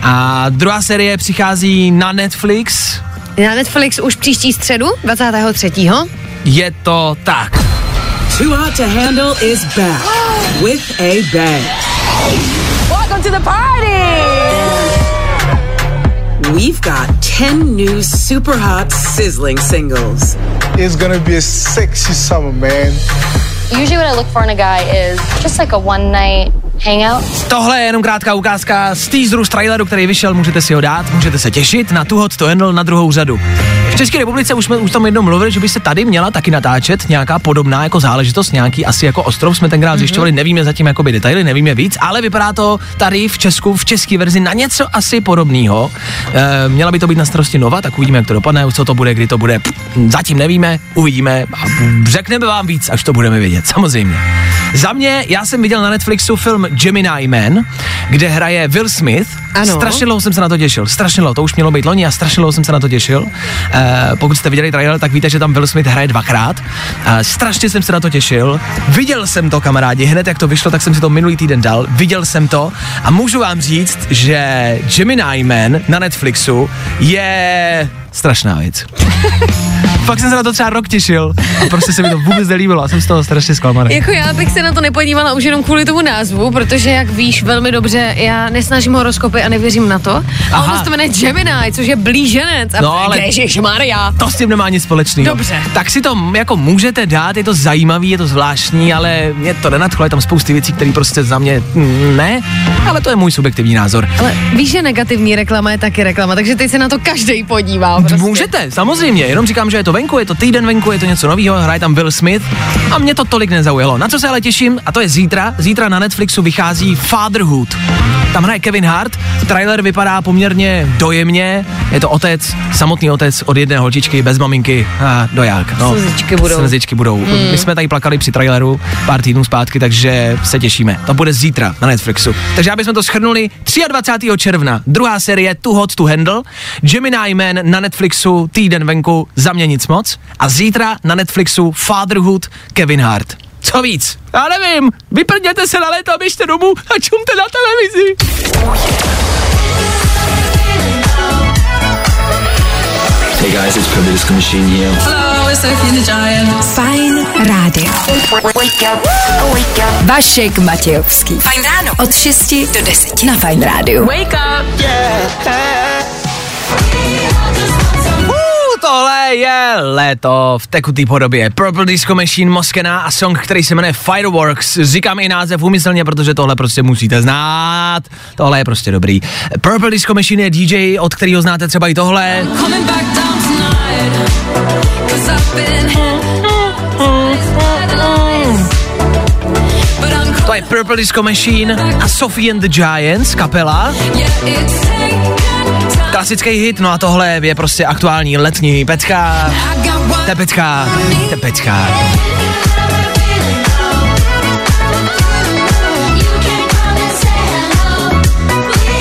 A druhá série přichází na Netflix. na Netflix už příští středu, 23. Je to tak. Too Hot to Handle is back with a bang. Welcome to the party! We've got 10 new super hot sizzling singles. It's gonna be a sexy summer, man. Usually what I look for in a guy is just like a one night hangout. Tohle je jenom krátká ukázka z teaseru, z traileru, který vyšel, můžete si ho dát, můžete se těšit na tu hot to handle na druhou řadu. V České republice už jsme už tam jednou mluvili, že by se tady měla taky natáčet nějaká podobná jako záležitost, nějaký asi jako ostrov jsme tenkrát mm-hmm. zjišťovali, nevíme zatím jakoby detaily, nevíme víc, ale vypadá to tady v Česku, v české verzi na něco asi podobného. E, měla by to být na starosti Nova, tak uvidíme, jak to dopadne, co to bude, kdy to bude. Pff, Zatím nevíme, uvidíme a řekneme vám víc, až to budeme vědět, samozřejmě. Za mě, já jsem viděl na Netflixu film Gemini Man, kde hraje Will Smith. Ano. Strašně dlouho jsem se na to těšil. Strašně dlouho, to už mělo být loni a strašně dlouho jsem se na to těšil. E, pokud jste viděli trailer, tak víte, že tam Will Smith hraje dvakrát. E, strašně jsem se na to těšil. Viděl jsem to, kamarádi, hned jak to vyšlo, tak jsem si to minulý týden dal. Viděl jsem to a můžu vám říct, že Gemini Man na Netflixu je strašná věc. *laughs* Fakt jsem se na to třeba rok těšil a prostě se mi to vůbec nelíbilo a jsem z toho strašně zklamaný. Jako já bych se na to nepodívala už jenom kvůli tomu názvu, protože jak víš velmi dobře, já nesnažím horoskopy a nevěřím na to. A ono se to jmenuje Gemini, což je blíženec. A No, ale- Maria. To s tím nemá nic společného. Dobře. Tak si to jako můžete dát, je to zajímavý, je to zvláštní, ale mě to nenadchlo, je tam spousty věcí, které prostě za mě ne, ale to je můj subjektivní názor. Ale víš, že negativní reklama je taky reklama, takže teď se na to každý podívá. Prostě. Můžete, samozřejmě, jenom říkám, že je to venku, je to týden venku, je to něco nového, hraje tam Will Smith a mě to tolik nezaujalo. Na co se ale těším, a to je zítra, zítra na Netflixu vychází Fatherhood. Tam hraje Kevin Hart, trailer vypadá poměrně dojemně, je to otec, samotný otec od jedné holčičky bez maminky a doják. No, Slzičky budou. Slzičky budou. Mm. My jsme tady plakali při traileru pár týdnů zpátky, takže se těšíme. To bude zítra na Netflixu. Takže aby jsme to schrnuli, 23. června, druhá série Too Hot to Handle, Gemini Man na Netflixu, týden venku, za mě nic moc. A zítra na Netflixu Fatherhood Kevin Hart. Co víc? Já nevím, vyprdněte se na léto, běžte domů a čumte na televizi. Hey guys, it's Purple Disco Machine here. Hello, it's Sophie the Giant. Fajn rádio. Vašek Matějovský. Fajn ráno. Od 6 do 10 na Fajn rádiu. Wake up. Uh, tohle je léto v tekutý podobě. Purple Disco Machine Moskena a song, který se jmenuje Fireworks. Říkám i název umyslně, protože tohle prostě musíte znát. Tohle je prostě dobrý. Purple Disco Machine je DJ, od kterého znáte třeba i tohle. To je Purple Disco Machine a Sophie and the Giants, kapela. yeah. Klasický hit, no a tohle je prostě aktuální letní pecka. Tepečka, tepečka.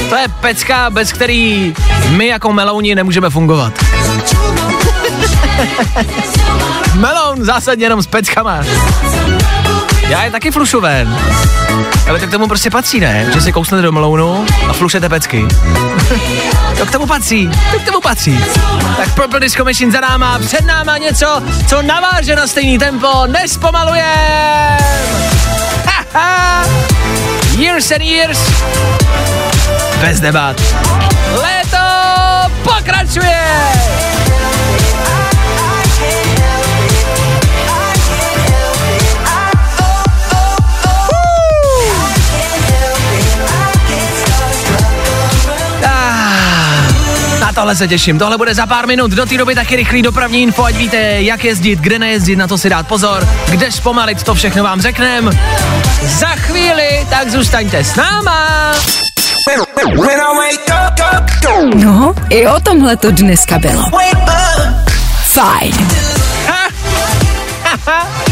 To je pecka, bez který my jako melouni nemůžeme fungovat. *laughs* Meloun zásadně jenom s peckama. Já je taky flušoven. Ale to k tomu prostě patří, ne? Že si kousnete do melounu a flušete pecky. *laughs* to k tomu patří, to k tomu patří. Tak Purple Disco Machine za náma, před náma něco, co naváže na stejný tempo, nespomaluje. years and years. Bez debat. Léto pokračuje. Na tohle se těším, tohle bude za pár minut, do té doby taky rychlý dopravní info, ať víte, jak jezdit, kde nejezdit, na to si dát pozor, kde zpomalit, to všechno vám řeknem. Za chvíli, tak zůstaňte s náma. No, i o tomhle to dneska bylo. Fajn. *laughs*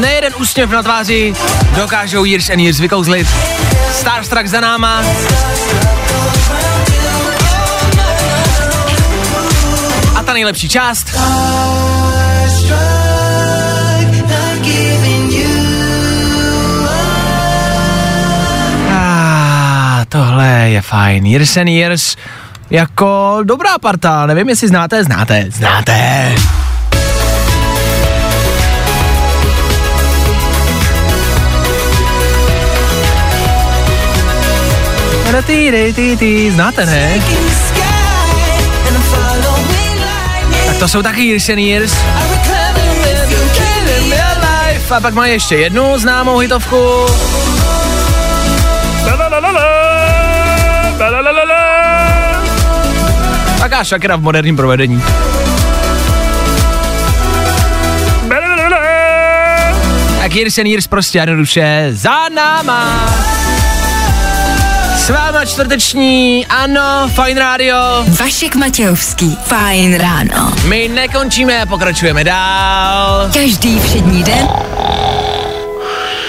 Nejeden úsměv na tváři dokážou Years and Years vykouzlit. Starstruck za náma. A ta nejlepší část. Ah, tohle je fajn. Years and Years jako dobrá parta. Nevím, jestli znáte, znáte, znáte. Znáte, ne? Tak to jsou taky Years and Years. A pak má ještě jednu známou hitovku. Taká Shakira v moderním provedení. Tak Years and Years prostě jednoduše za náma. S váma čtvrteční, ano, Fine Radio. Vašek Matějovský. Fajn ráno. My nekončíme, pokračujeme dál. Každý všední den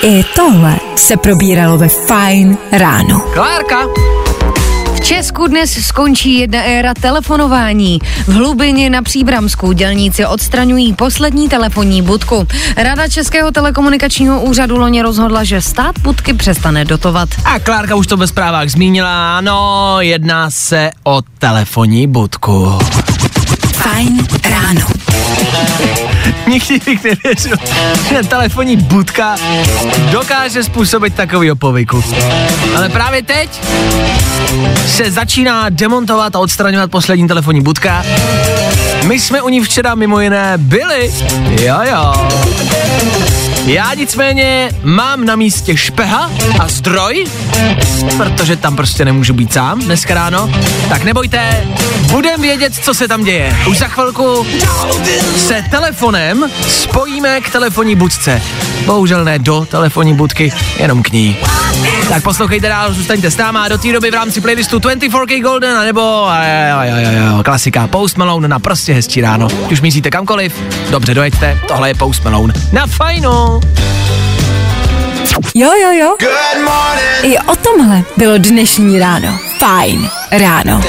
i tohle se probíralo ve Fajn ráno. Klárka. V Česku dnes skončí jedna éra telefonování. V hlubině na Příbramsku dělníci odstraňují poslední telefonní budku. Rada Českého telekomunikačního úřadu loni rozhodla, že stát budky přestane dotovat. A Klárka už to ve zprávách zmínila, ano, jedná se o telefonní budku. Fajn ráno. Nikdy bych nevěřil, že telefonní budka dokáže způsobit takovýho povyku. Ale právě teď se začíná demontovat a odstraňovat poslední telefonní budka. My jsme u ní včera mimo jiné byli. Jo, jo. Já nicméně mám na místě špeha a zdroj, protože tam prostě nemůžu být sám dneska ráno. Tak nebojte, budem vědět, co se tam děje. Už za chvilku se telefonem spojíme k telefonní budce. Bohužel ne do telefonní budky, jenom k ní. Tak poslouchejte dál, zůstaňte s náma do té doby v rámci playlistu 24K Golden, anebo a, a, a, a, a, klasika Post Malone na prostě hezčí ráno. Už míříte kamkoliv, dobře dojeďte, tohle je Post Malone. Na fajnu! Jo, jo, jo. I o tomhle bylo dnešní ráno. Fajn ráno.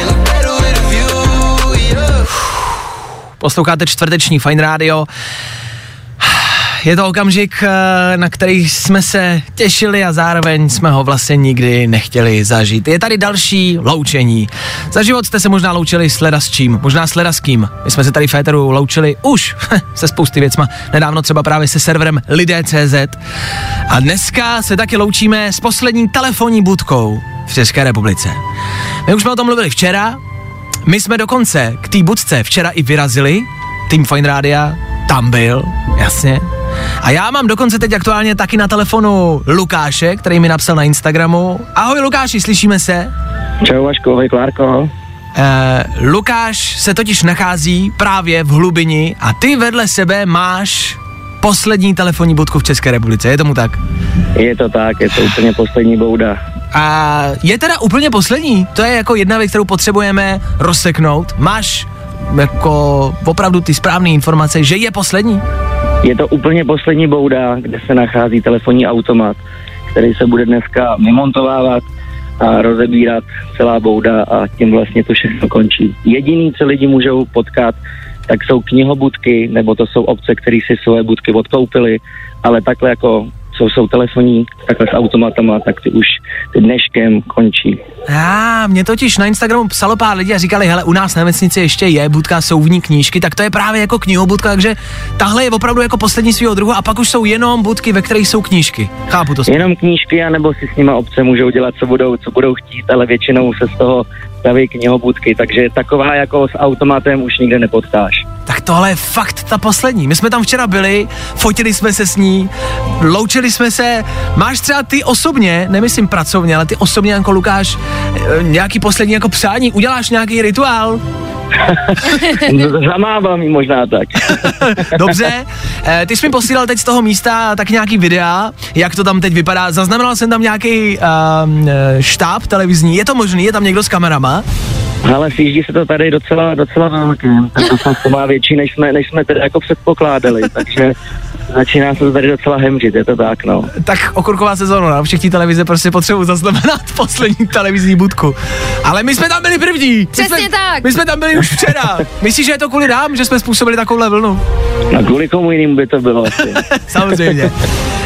Posloucháte čtvrteční Fine Radio. Je to okamžik, eh, na který jsme se těšili a zároveň jsme ho vlastně nikdy nechtěli zažít. Je tady další loučení. Za život jste se možná loučili s leda s čím, možná s leda s kým. My jsme se tady v Féteru loučili už *laughs* se spousty věcma. Nedávno třeba právě se serverem Lidé.cz. A dneska se taky loučíme s poslední telefonní budkou v České republice. My už jsme o tom mluvili včera, my jsme dokonce k té budce včera i vyrazili, tým Fine Rádia tam byl, jasně. A já mám dokonce teď aktuálně taky na telefonu Lukáše, který mi napsal na Instagramu. Ahoj Lukáši, slyšíme se? Čau Vaško, ahoj Klárko. Eh, Lukáš se totiž nachází právě v Hlubini a ty vedle sebe máš poslední telefonní budku v České republice, je tomu tak? Je to tak, je to úplně poslední bouda. A je teda úplně poslední? To je jako jedna věc, kterou potřebujeme rozseknout. Máš jako opravdu ty správné informace, že je poslední? Je to úplně poslední bouda, kde se nachází telefonní automat, který se bude dneska vymontovávat a rozebírat celá bouda a tím vlastně to všechno končí. Jediný, co lidi můžou potkat, tak jsou knihobudky, nebo to jsou obce, které si svoje budky odkoupily, ale takhle jako co jsou telefoní, takhle s automatama, tak ty už ty dneškem končí. A mě totiž na Instagramu psalo pár lidí a říkali, hele, u nás na vesnici ještě je budka souvní knížky, tak to je právě jako knihobudka, takže tahle je opravdu jako poslední svého druhu a pak už jsou jenom budky, ve kterých jsou knížky. Chápu to. Jenom knížky, anebo si s nima obce můžou dělat, co budou, co budou chtít, ale většinou se z toho staví knihobudky, takže taková jako s automatem už nikde nepotkáš. Tak tohle je fakt ta poslední. My jsme tam včera byli, fotili jsme se s ní, loučili jsme se. Máš třeba ty osobně, nemyslím pracovně, ale ty osobně jako Lukáš, eh, nějaký poslední jako přání, uděláš nějaký rituál? *laughs* Zamávám jí možná tak. *laughs* Dobře, eh, ty jsi mi posílal teď z toho místa tak nějaký videa, jak to tam teď vypadá. Zaznamenal jsem tam nějaký uh, štáb televizní, je to možný, je tam někdo s kamerama? Ale sjíždí se to tady docela, docela velkým, to má větší, než jsme, než jsme tedy jako předpokládali, *laughs* takže začíná se tady docela hemřit, je to tak, no. Tak okurková sezóna, na všech televize prostě potřebuji zaznamenat poslední televizní budku. Ale my jsme tam byli první. Přesně my jsme, tak. My jsme tam byli už včera. Myslíš, že je to kvůli nám, že jsme způsobili takovou vlnu? A kvůli komu jinému by to bylo asi. *laughs* Samozřejmě.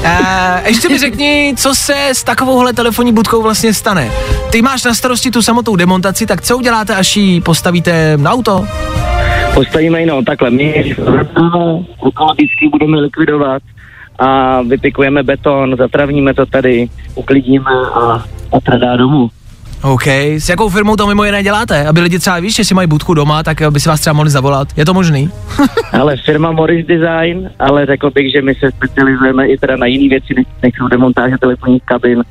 Uh, ještě mi řekni, co se s takovouhle telefonní budkou vlastně stane. Ty máš na starosti tu samotnou demontaci, tak co uděláte, až ji postavíte na auto? Postavíme ji, no takhle, my ekologicky budeme likvidovat a vypikujeme beton, zatravníme to tady, uklidíme a, a tradá domů. OK, s jakou firmou to mimo jiné děláte? Aby lidi třeba víš, že si mají budku doma, tak by si vás třeba mohli zavolat. Je to možný? *laughs* ale firma Morris Design, ale řekl bych, že my se specializujeme i teda na jiné věci, než, než jsou demontáže telefonních kabin,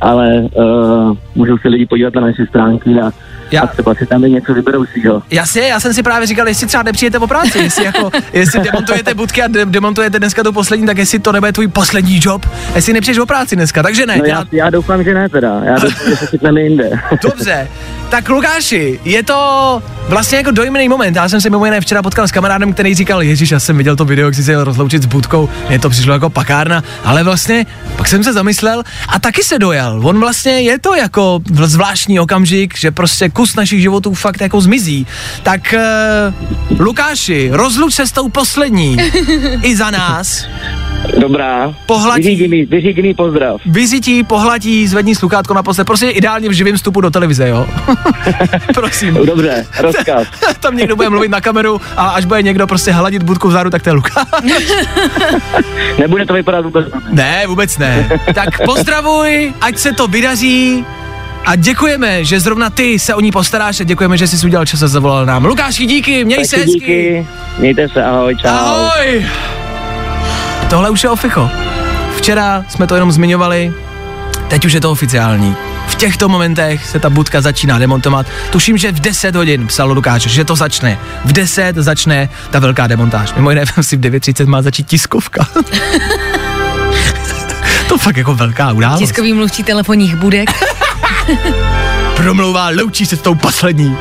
ale uh, můžou se lidi podívat na naše stránky a já. A třeba si tam něco vyberou si, jo. Jasně, já jsem si právě říkal, jestli třeba nepřijete po práci, jestli jako, jestli demontujete budky a de- demontujete dneska tu poslední, tak jestli to nebude tvůj poslední job, jestli nepřiješ o práci dneska, takže ne. No já, já doufám, že ne teda, já doufám, že se chytneme jinde. *laughs* Dobře, tak Lukáši, je to vlastně jako dojemný moment. Já jsem se mimo jiné včera potkal s kamarádem, který říkal, Ježíš, já jsem viděl to video, jak jsi se jel rozloučit s budkou, mě to přišlo jako pakárna, ale vlastně pak jsem se zamyslel a taky se dojel. On vlastně je to jako zvláštní okamžik, že prostě kus našich životů fakt jako zmizí. Tak uh, Lukáši, rozluč se s tou poslední i za nás. Dobrá. Pohladí. Vyřídí vyřídí pozdrav. Vyřítí, pohladí, zvedni sluchátko na posled. Prostě ideálně v živém vstupu do televize, jo? *laughs* Prosím. Dobře, rozkaz. *laughs* Tam někdo bude mluvit na kameru a až bude někdo prostě hladit budku vzadu, tak to je Lukáš. *laughs* Nebude to vypadat vůbec. Ne, vůbec ne. Tak pozdravuj, ať se to vydaří. A děkujeme, že zrovna ty se o ní postaráš a děkujeme, že jsi udělal čas a zavolal nám. Lukáši, díky, měj Taky se hezky. díky. Mějte se, ahoj, čau. Ahoj. Tohle už je oficho. včera jsme to jenom zmiňovali, teď už je to oficiální. V těchto momentech se ta budka začíná demontovat. Tuším, že v 10 hodin psal Lukáš, že to začne. V 10 začne ta velká demontáž. Mimo jiné, *laughs* si v 9.30 má začít tiskovka. *laughs* to fakt jako velká událost. Tiskový mluvčí telefonních budek. *laughs* Promlouvá, loučí se s tou poslední.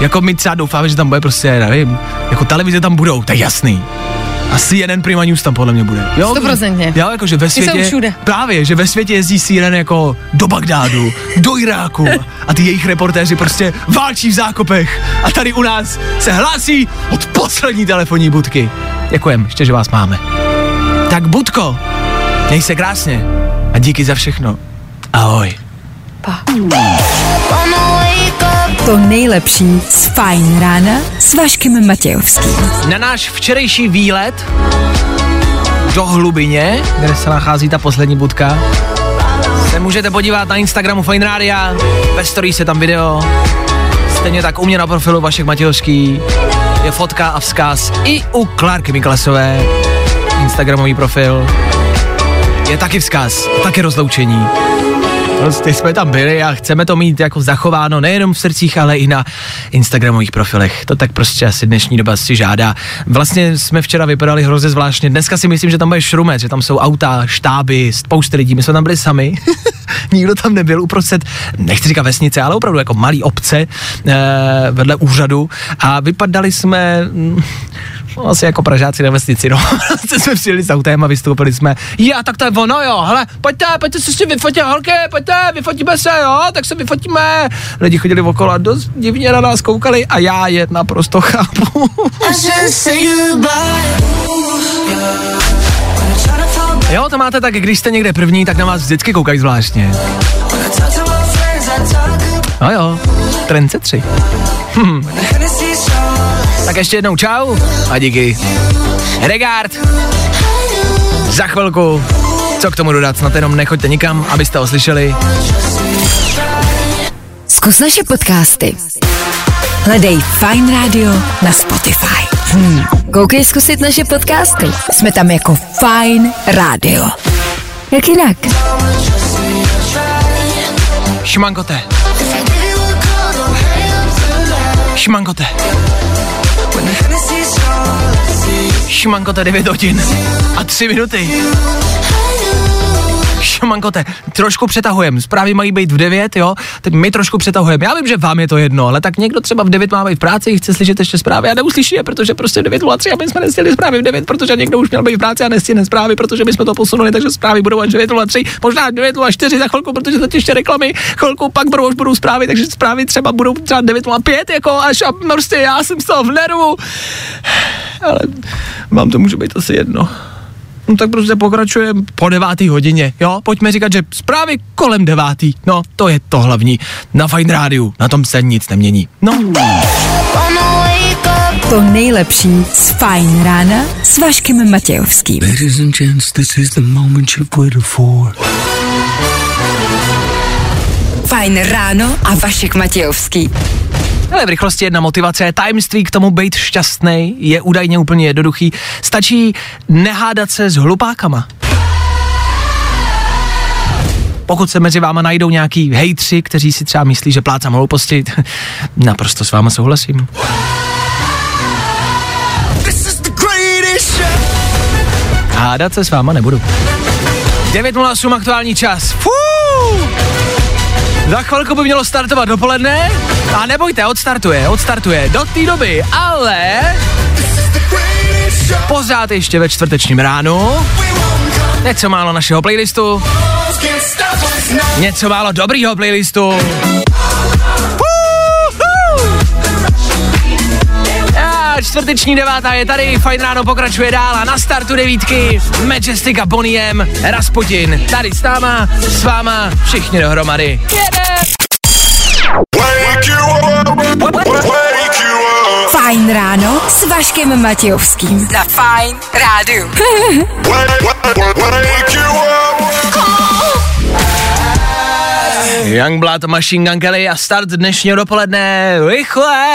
Jako my třeba doufáme, že tam bude prostě, nevím, jako televize tam budou, to je jasný. A CNN Prima News tam podle mě bude. Jo, Stoprocentně. Jo, jakože ve světě, všude. právě, že ve světě jezdí CNN jako do Bagdádu, do Iráku a ty jejich reportéři prostě válčí v zákopech a tady u nás se hlásí od poslední telefonní budky. Děkujem, ještě, že vás máme. Tak Budko, měj se krásně a díky za všechno. Ahoj. To nejlepší z Fajn rána s Vaškem Matějovským. Na náš včerejší výlet do hlubině, kde se nachází ta poslední budka, se můžete podívat na Instagramu Fine Rádia, ve story se tam video, stejně tak u mě na profilu Vašek Matějovský, je fotka a vzkaz i u Klárky Miklasové, Instagramový profil, je taky vzkaz, taky rozloučení. Prostě jsme tam byli a chceme to mít jako zachováno nejenom v srdcích, ale i na Instagramových profilech. To tak prostě asi dnešní doba si žádá. Vlastně jsme včera vypadali hrozně zvláštně. Dneska si myslím, že tam bude šrumec, že tam jsou auta, štáby, spousty lidí. My jsme tam byli sami. *laughs* Nikdo tam nebyl uprostřed, nechci říkat vesnice, ale opravdu jako malý obce eh, vedle úřadu a vypadali jsme mm, no, asi jako Pražáci na vesnici, no. *laughs* Prostě jsme přijeli s autem a vystoupili jsme. Já, tak to je ono, jo, hele, pojďte, pojďte se s tím vyfotit, holky, pojďte, vyfotíme se, jo, tak se vyfotíme. Lidi chodili okolo a dost divně na nás koukali a já je naprosto chápu. Jo, to máte tak, když jste někde první, tak na vás vždycky koukají zvláštně. No jo, trend 3. Hm. Tak ještě jednou čau a díky. Regard. Za chvilku. Co k tomu dodat? Snad jenom nechoďte nikam, abyste ho slyšeli. Zkus naše podcasty. Hledej Fine Radio na Spotify. Hmm. Koukej zkusit naše podcasty. Jsme tam jako Fine Radio. Jak jinak? Šmankote. Šmankote. Šmankote 9 hodin a 3 minuty. Šmankote, trošku přetahujeme. Zprávy mají být v 9, jo? Teď my trošku přetahujeme. Já vím, že vám je to jedno, ale tak někdo třeba v 9 má být v práci, chce slyšet ještě zprávy a neuslyší je, protože prostě 9.03 a my jsme nestihli zprávy v 9, protože někdo už měl být v práci a nestihne zprávy, protože my jsme to posunuli, takže zprávy budou až 9.03, možná 9.04 za chvilku, protože zatím ještě reklamy, chvilku pak budou, už budou zprávy, takže zprávy třeba budou třeba 9.05, jako až a prostě já jsem z toho v nervu. Ale vám to může být asi jedno. No tak prostě pokračujeme po devátý hodině, jo? Pojďme říkat, že zprávy kolem devátý, no to je to hlavní. Na Fine Rádiu, na tom se nic nemění. No. To nejlepší z Fajn rána s Vaškem Matějovským. Ladies and gents, this is the moment you've waited for. Fajn ráno a Vašek Matějovský. Ale v rychlosti jedna motivace, tajemství k tomu být šťastný je údajně úplně jednoduchý. Stačí nehádat se s hlupákama. Pokud se mezi váma najdou nějaký hejtři, kteří si třeba myslí, že plácám hlouposti, *laughs* naprosto s váma souhlasím. Hádat se s váma nebudu. 9.08 aktuální čas. Fuu! Za chvilku by mělo startovat dopoledne. A nebojte, odstartuje, odstartuje do té doby, ale pořád ještě ve čtvrtečním ránu. Něco málo našeho playlistu, něco málo dobrýho playlistu. Čtvrteční devátá je tady, fajn ráno pokračuje dál a na startu devítky Majestic a Bonnie M, Rasputin, tady s náma, s váma, všichni dohromady. Fajn ráno s Vaškem Matějovským. Za Fajn rádu. *laughs* Youngblood, Machine Gun Kelly a start dnešního dopoledne, rychle!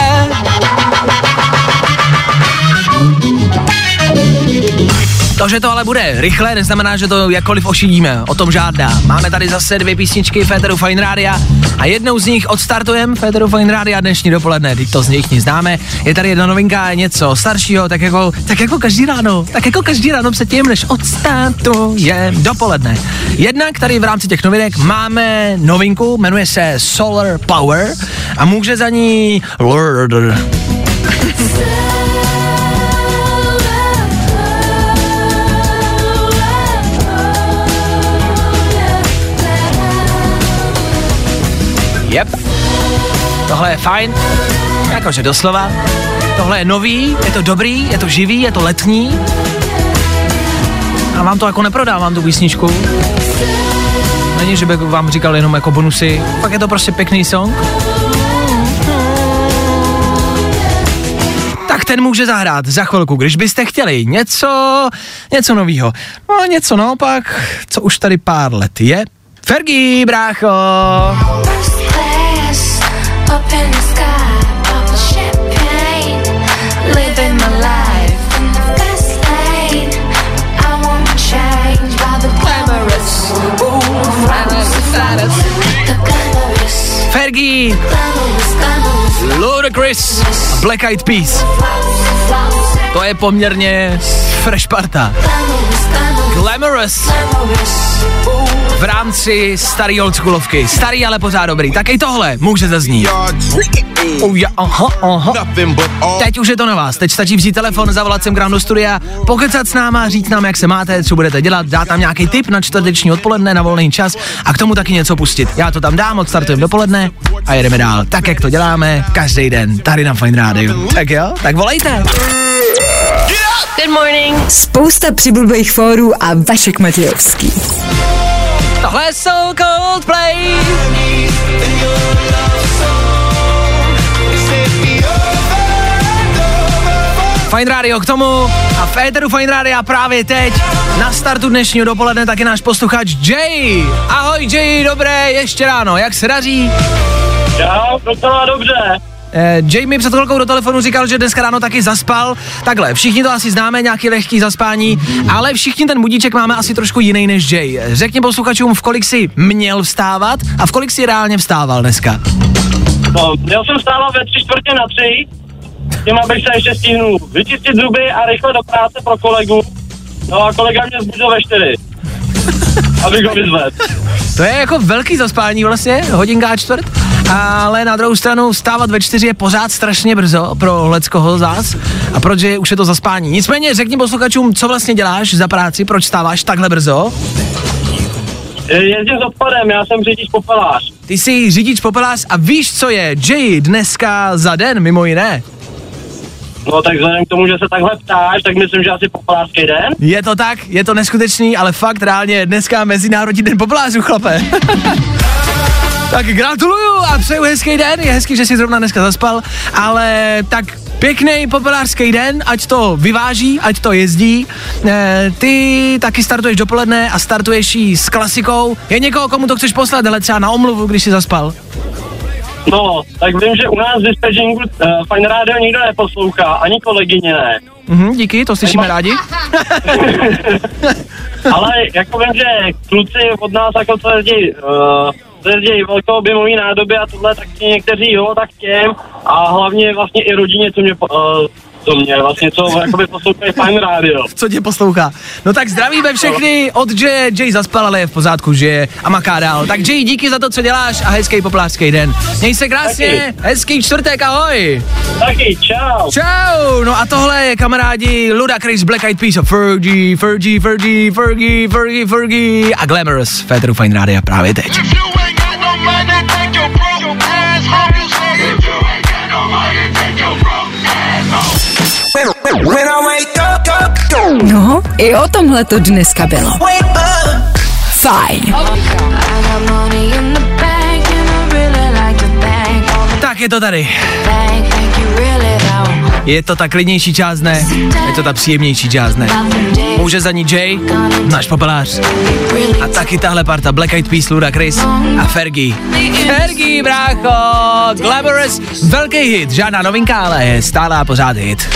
To, že to ale bude rychle, neznamená, že to jakkoliv ošidíme. O tom žádná. Máme tady zase dvě písničky Féteru Fine Rádia a jednou z nich odstartujeme Féteru Fine Rádia dnešní dopoledne. Teď to z nich nic známe. Je tady jedna novinka, něco staršího, tak jako, tak jako každý ráno. Tak jako každý ráno se tím, než odstartuje dopoledne. Jednak tady v rámci těch novinek máme novinku, jmenuje se Solar Power a může za ní *laughs* Yep. Tohle je fajn, jakože doslova. Tohle je nový, je to dobrý, je to živý, je to letní. A vám to jako neprodávám, tu písničku. Není, že bych vám říkal jenom jako bonusy, pak je to prostě pěkný song. Tak ten může zahrát za chvilku, když byste chtěli něco, něco novýho. No něco naopak, co už tady pár let je. Fergie, brácho! Fergie, Ludacris, Black Eyed Peas. To je poměrně fresh parta. Glamorous v rámci starý oldschoolovky. Starý, ale pořád dobrý. Tak i tohle může zaznít. Oh, ja, aha, aha. Teď už je to na vás. Teď stačí vzít telefon, zavolat sem k nám do studia, pokecat s náma, říct nám, jak se máte, co budete dělat, dát tam nějaký tip na čtvrteční odpoledne, na volný čas a k tomu taky něco pustit. Já to tam dám, odstartujeme dopoledne a jedeme dál. Tak, jak to děláme každý den tady na Fine Radio. Tak jo, tak volejte. Good morning. Spousta přibulbých fórů a Vašek Matějovský. Tohle je So Coldplay. Fine Radio k tomu a v éteru Fine Radio právě teď na startu dnešního dopoledne taky náš posluchač Jay. Ahoj Jay, dobré, ještě ráno, jak se daří? Čau, docela dobře. Eh, Jay mi před chvilkou do telefonu říkal, že dneska ráno taky zaspal. Takhle, všichni to asi známe, nějaký lehký zaspání, ale všichni ten budíček máme asi trošku jiný než Jay. Řekni posluchačům, v kolik si měl vstávat a v kolik si reálně vstával dneska. No, měl jsem stávat ve tři čtvrtě na tři, tím abych se ještě stihnul vyčistit zuby a rychle do práce pro kolegu. No a kolega mě zbudil ve čtyři. *laughs* Abych ho vyzvedl. To je jako velký zaspání vlastně, hodinka a čtvrt, ale na druhou stranu vstávat ve čtyři je pořád strašně brzo pro leckoho z vás a proč je, už je to zaspání. Nicméně řekni posluchačům, co vlastně děláš za práci, proč stáváš takhle brzo? Jezdím s odpadem, já jsem řidič popelář. Ty jsi řidič popelář a víš, co je Jay dneska za den, mimo jiné? No tak vzhledem k tomu, že se takhle ptáš, tak myslím, že asi popelářský den. Je to tak, je to neskutečný, ale fakt reálně dneska Mezinárodní den popelářů, chlape. *laughs* tak gratuluju a přeju hezký den, je hezký, že jsi zrovna dneska zaspal, ale tak Pěkný popelářský den, ať to vyváží, ať to jezdí. E, ty taky startuješ dopoledne a startuješ jí s klasikou. Je někoho, komu to chceš poslat, ale třeba na omluvu, když jsi zaspal? No, tak vím, že u nás v dispečingu uh, Fine Radio nikdo neposlouchá, ani kolegyně ne. Mhm, díky, to slyšíme rádi. *laughs* Ale jako vím, že kluci od nás jako co jezdí, uh, co jezdí velkoobjemový nádoby a tohle, tak ti někteří jo, tak těm a hlavně vlastně i rodině, co mě, uh, co mě vlastně, co jakoby poslouchají Fine Radio. *laughs* Co tě poslouchá? No tak zdravíme všechny od Jay. Jay zaspal, ale je v pořádku, že je a maká dál. Tak Jay, díky za to, co děláš a hezký poplářský den. Měj se krásně, Taky. hezký čtvrtek, ahoj. Taky, čau. Čau, no a tohle je kamarádi Luda Chris Black Eyed Peas a Fergie, Fergie, Fergie, Fergie, Fergie, Fergie a Glamorous Féteru Fine Radio právě teď. No, i o tomhle to dneska bylo. Fajn. Tak je to tady. Je to ta klidnější část, ne? Je to ta příjemnější část, ne? Může za ní Jay, náš popelář. A taky tahle parta Black Eyed Peas, Luda Chris a Fergie. Fergie, brácho! Glamorous, velký hit, žádná novinka, ale je stále a pořád hit.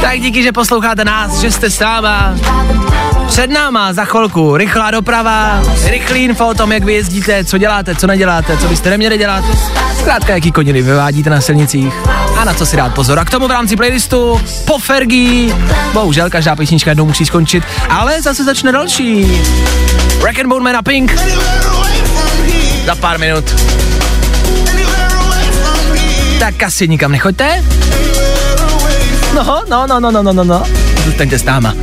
Tak díky, že posloucháte nás, že jste s náma. Před náma za chvilku rychlá doprava, rychlý info o tom, jak vy jezdíte, co děláte, co neděláte, co byste neměli dělat. Zkrátka, jaký koniny vyvádíte na silnicích a na co si dát pozor. A k tomu v rámci playlistu po Fergie. Bohužel, každá písnička jednou musí skončit, ale zase začne další. Rack and Bone Man a Pink. Za pár minut. Tak asi nikam nechoďte. No, no, no, no, no, no, no, no. Zůstaňte s náma.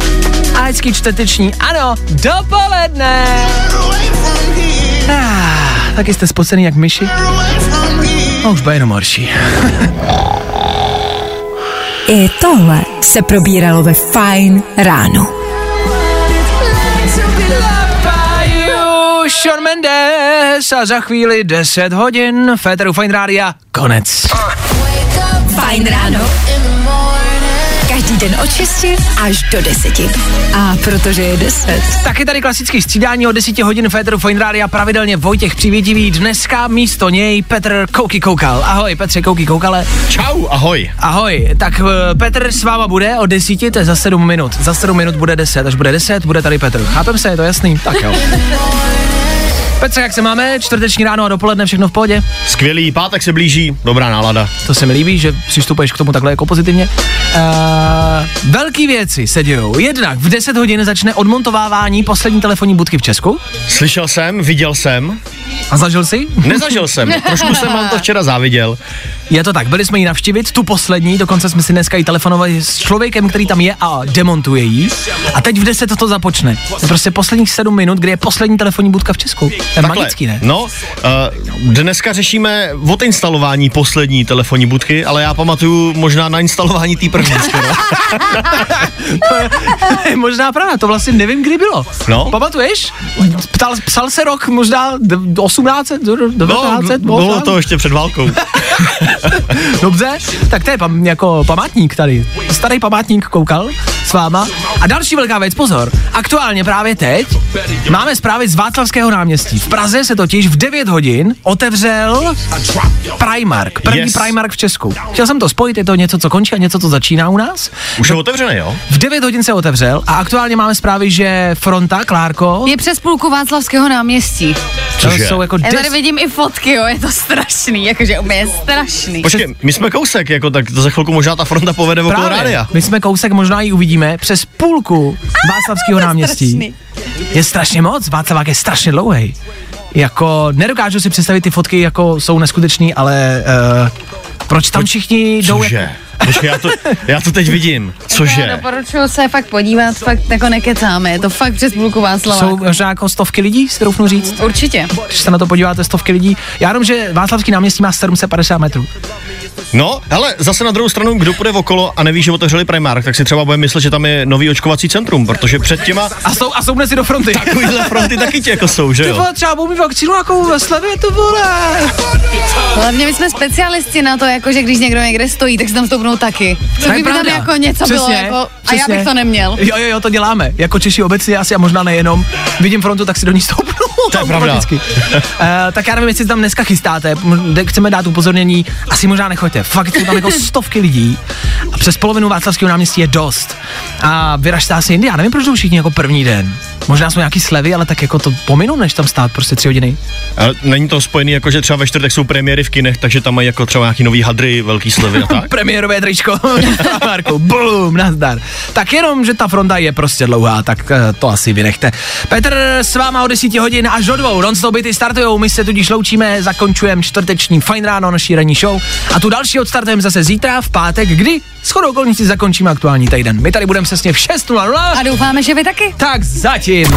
A hezký čtvrteční, ano, dopoledne. Ah, taky jste spocený jak myši? No už bude jenom horší. *laughs* I tohle se probíralo ve Fine ráno. Sean Mendes a za chvíli 10 hodin Féteru Fine Rádia, konec. Fajn ráno. Každý den od 6 až do 10. A protože je 10. Taky tady klasický střídání od 10 hodin Féteru Fine Rádia, pravidelně Vojtěch Přivědivý, dneska místo něj Petr Kouky Koukal. Ahoj Petře Kouky Koukale. Čau, ahoj. Ahoj, tak eh, Petr s váma bude od 10, to je za 7 minut. Za 7 minut bude 10, až bude 10, bude tady Petr. Chápem se, je to jasný? Tak jo. *laughs* Petře, jak se máme? Čtvrteční ráno a dopoledne, všechno v pohodě? Skvělý, pátek se blíží, dobrá nálada. To se mi líbí, že přistupuješ k tomu takhle jako pozitivně. Uh, velký věci se dějou. Jednak v 10 hodin začne odmontovávání poslední telefonní budky v Česku. Slyšel jsem, viděl jsem. A zažil jsi? Nezažil jsem, *laughs* trošku jsem vám to včera záviděl. Je to tak, byli jsme ji navštívit, tu poslední, dokonce jsme si dneska i telefonovali s člověkem, který tam je a demontuje ji. A teď v 10 to započne. To je prostě posledních 7 minut, kdy je poslední telefonní budka v Česku. To je Takhle, magický, ne? No, uh, dneska řešíme odinstalování poslední telefonní budky, ale já pamatuju možná na instalování té první. *laughs* skoro. to je, možná pravda, to vlastně nevím, kdy bylo. No. Pamatuješ? Ptal, psal se rok možná d- 18, d- 19, No, bylo to ještě před válkou. *laughs* Dobře, tak to je pam, jako památník tady. Starý památník koukal s váma. A další velká věc, pozor. Aktuálně právě teď máme zprávy z Václavského náměstí. V Praze se totiž v 9 hodin otevřel Primark. První Yes. Primark v Česku. Chtěl jsem to spojit, je to něco, co končí a něco, co začíná u nás. Už je otevřený, jo? V 9 hodin se otevřel a aktuálně máme zprávy, že fronta, Klárko, Je přes půlku Václavského náměstí. to jsou jako Já tady des, vidím i fotky, jo, je to strašný, jakože úplně strašný. Počkej, my jsme kousek, jako tak za chvilku možná ta fronta povede okolo rádia. My jsme kousek, možná ji uvidíme, přes půlku Václavského náměstí. strašný. Je strašně moc, Václavák je strašně dlouhý. Jako, nedokážu si představit, ty fotky jako jsou neskutečný, ale uh, proč tam všichni jdou Cože? Počkej, já to, já to teď vidím. Já Cože? doporučuji se fakt podívat, fakt jako nekecáme, je to fakt přes půlku Václava. Jsou možná jako stovky lidí, si troufnu říct. Určitě. Když se na to podíváte, stovky lidí. Já jenom, že Václavský náměstí má 750 metrů. No, hele, zase na druhou stranu, kdo půjde okolo a neví, že otevřeli Primark, tak si třeba bude myslet, že tam je nový očkovací centrum, protože před těma A jsou, a jsou dnes i do fronty. takovýhle fronty taky ti jako jsou, že Ty jo? vole, třeba budou mít vakcínu jako ve slevě, to vole. Hlavně my jsme specialisti na to, jako že když někdo někde stojí, tak si tam stoupnou taky. To kdyby tam jako něco bylo Přesně, jako, a já přesně. bych to neměl. Jo, jo, jo, to děláme. Jako Češi obecně asi a možná nejenom. Vidím frontu, tak si do ní stoupnu. To je pravda. Uh, tak já nevím, jestli tam dneska chystáte, chceme dát upozornění, asi možná nechoďte. Fakt jsou tam jako stovky lidí a přes polovinu Václavského náměstí je dost. A vyražte asi jindy, já nevím, proč jdou všichni jako první den. Možná jsou nějaký slevy, ale tak jako to pominu, než tam stát prostě tři hodiny. Ale není to spojený jako, že třeba ve čtvrtek jsou premiéry v kinech, takže tam mají jako třeba nějaký nový hadry, velký slevy a *laughs* tak? Premiérové tričko, *laughs* Marku, bum, nazdar. Tak jenom, že ta fronta je prostě dlouhá, tak eh, to asi vynechte. Petr s váma od 10 hodin až do dvou, non-stop byty startujou, my se tudíž loučíme, zakončujeme čtvrteční fajn ráno naší ranní show a tu další odstartujeme zase zítra v pátek, kdy shodou okolností zakončíme aktuální týden. My tady budeme přesně v 6.00. A doufáme, že vy taky. Tak zatím.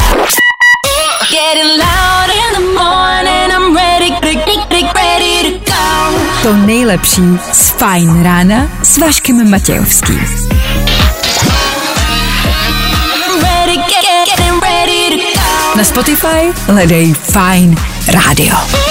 Getting loud in the morning, I'm ready, ready, ready to nejlepší z Fajn rána s Vaškem Matějovským. Na Spotify hledej Fajn rádio.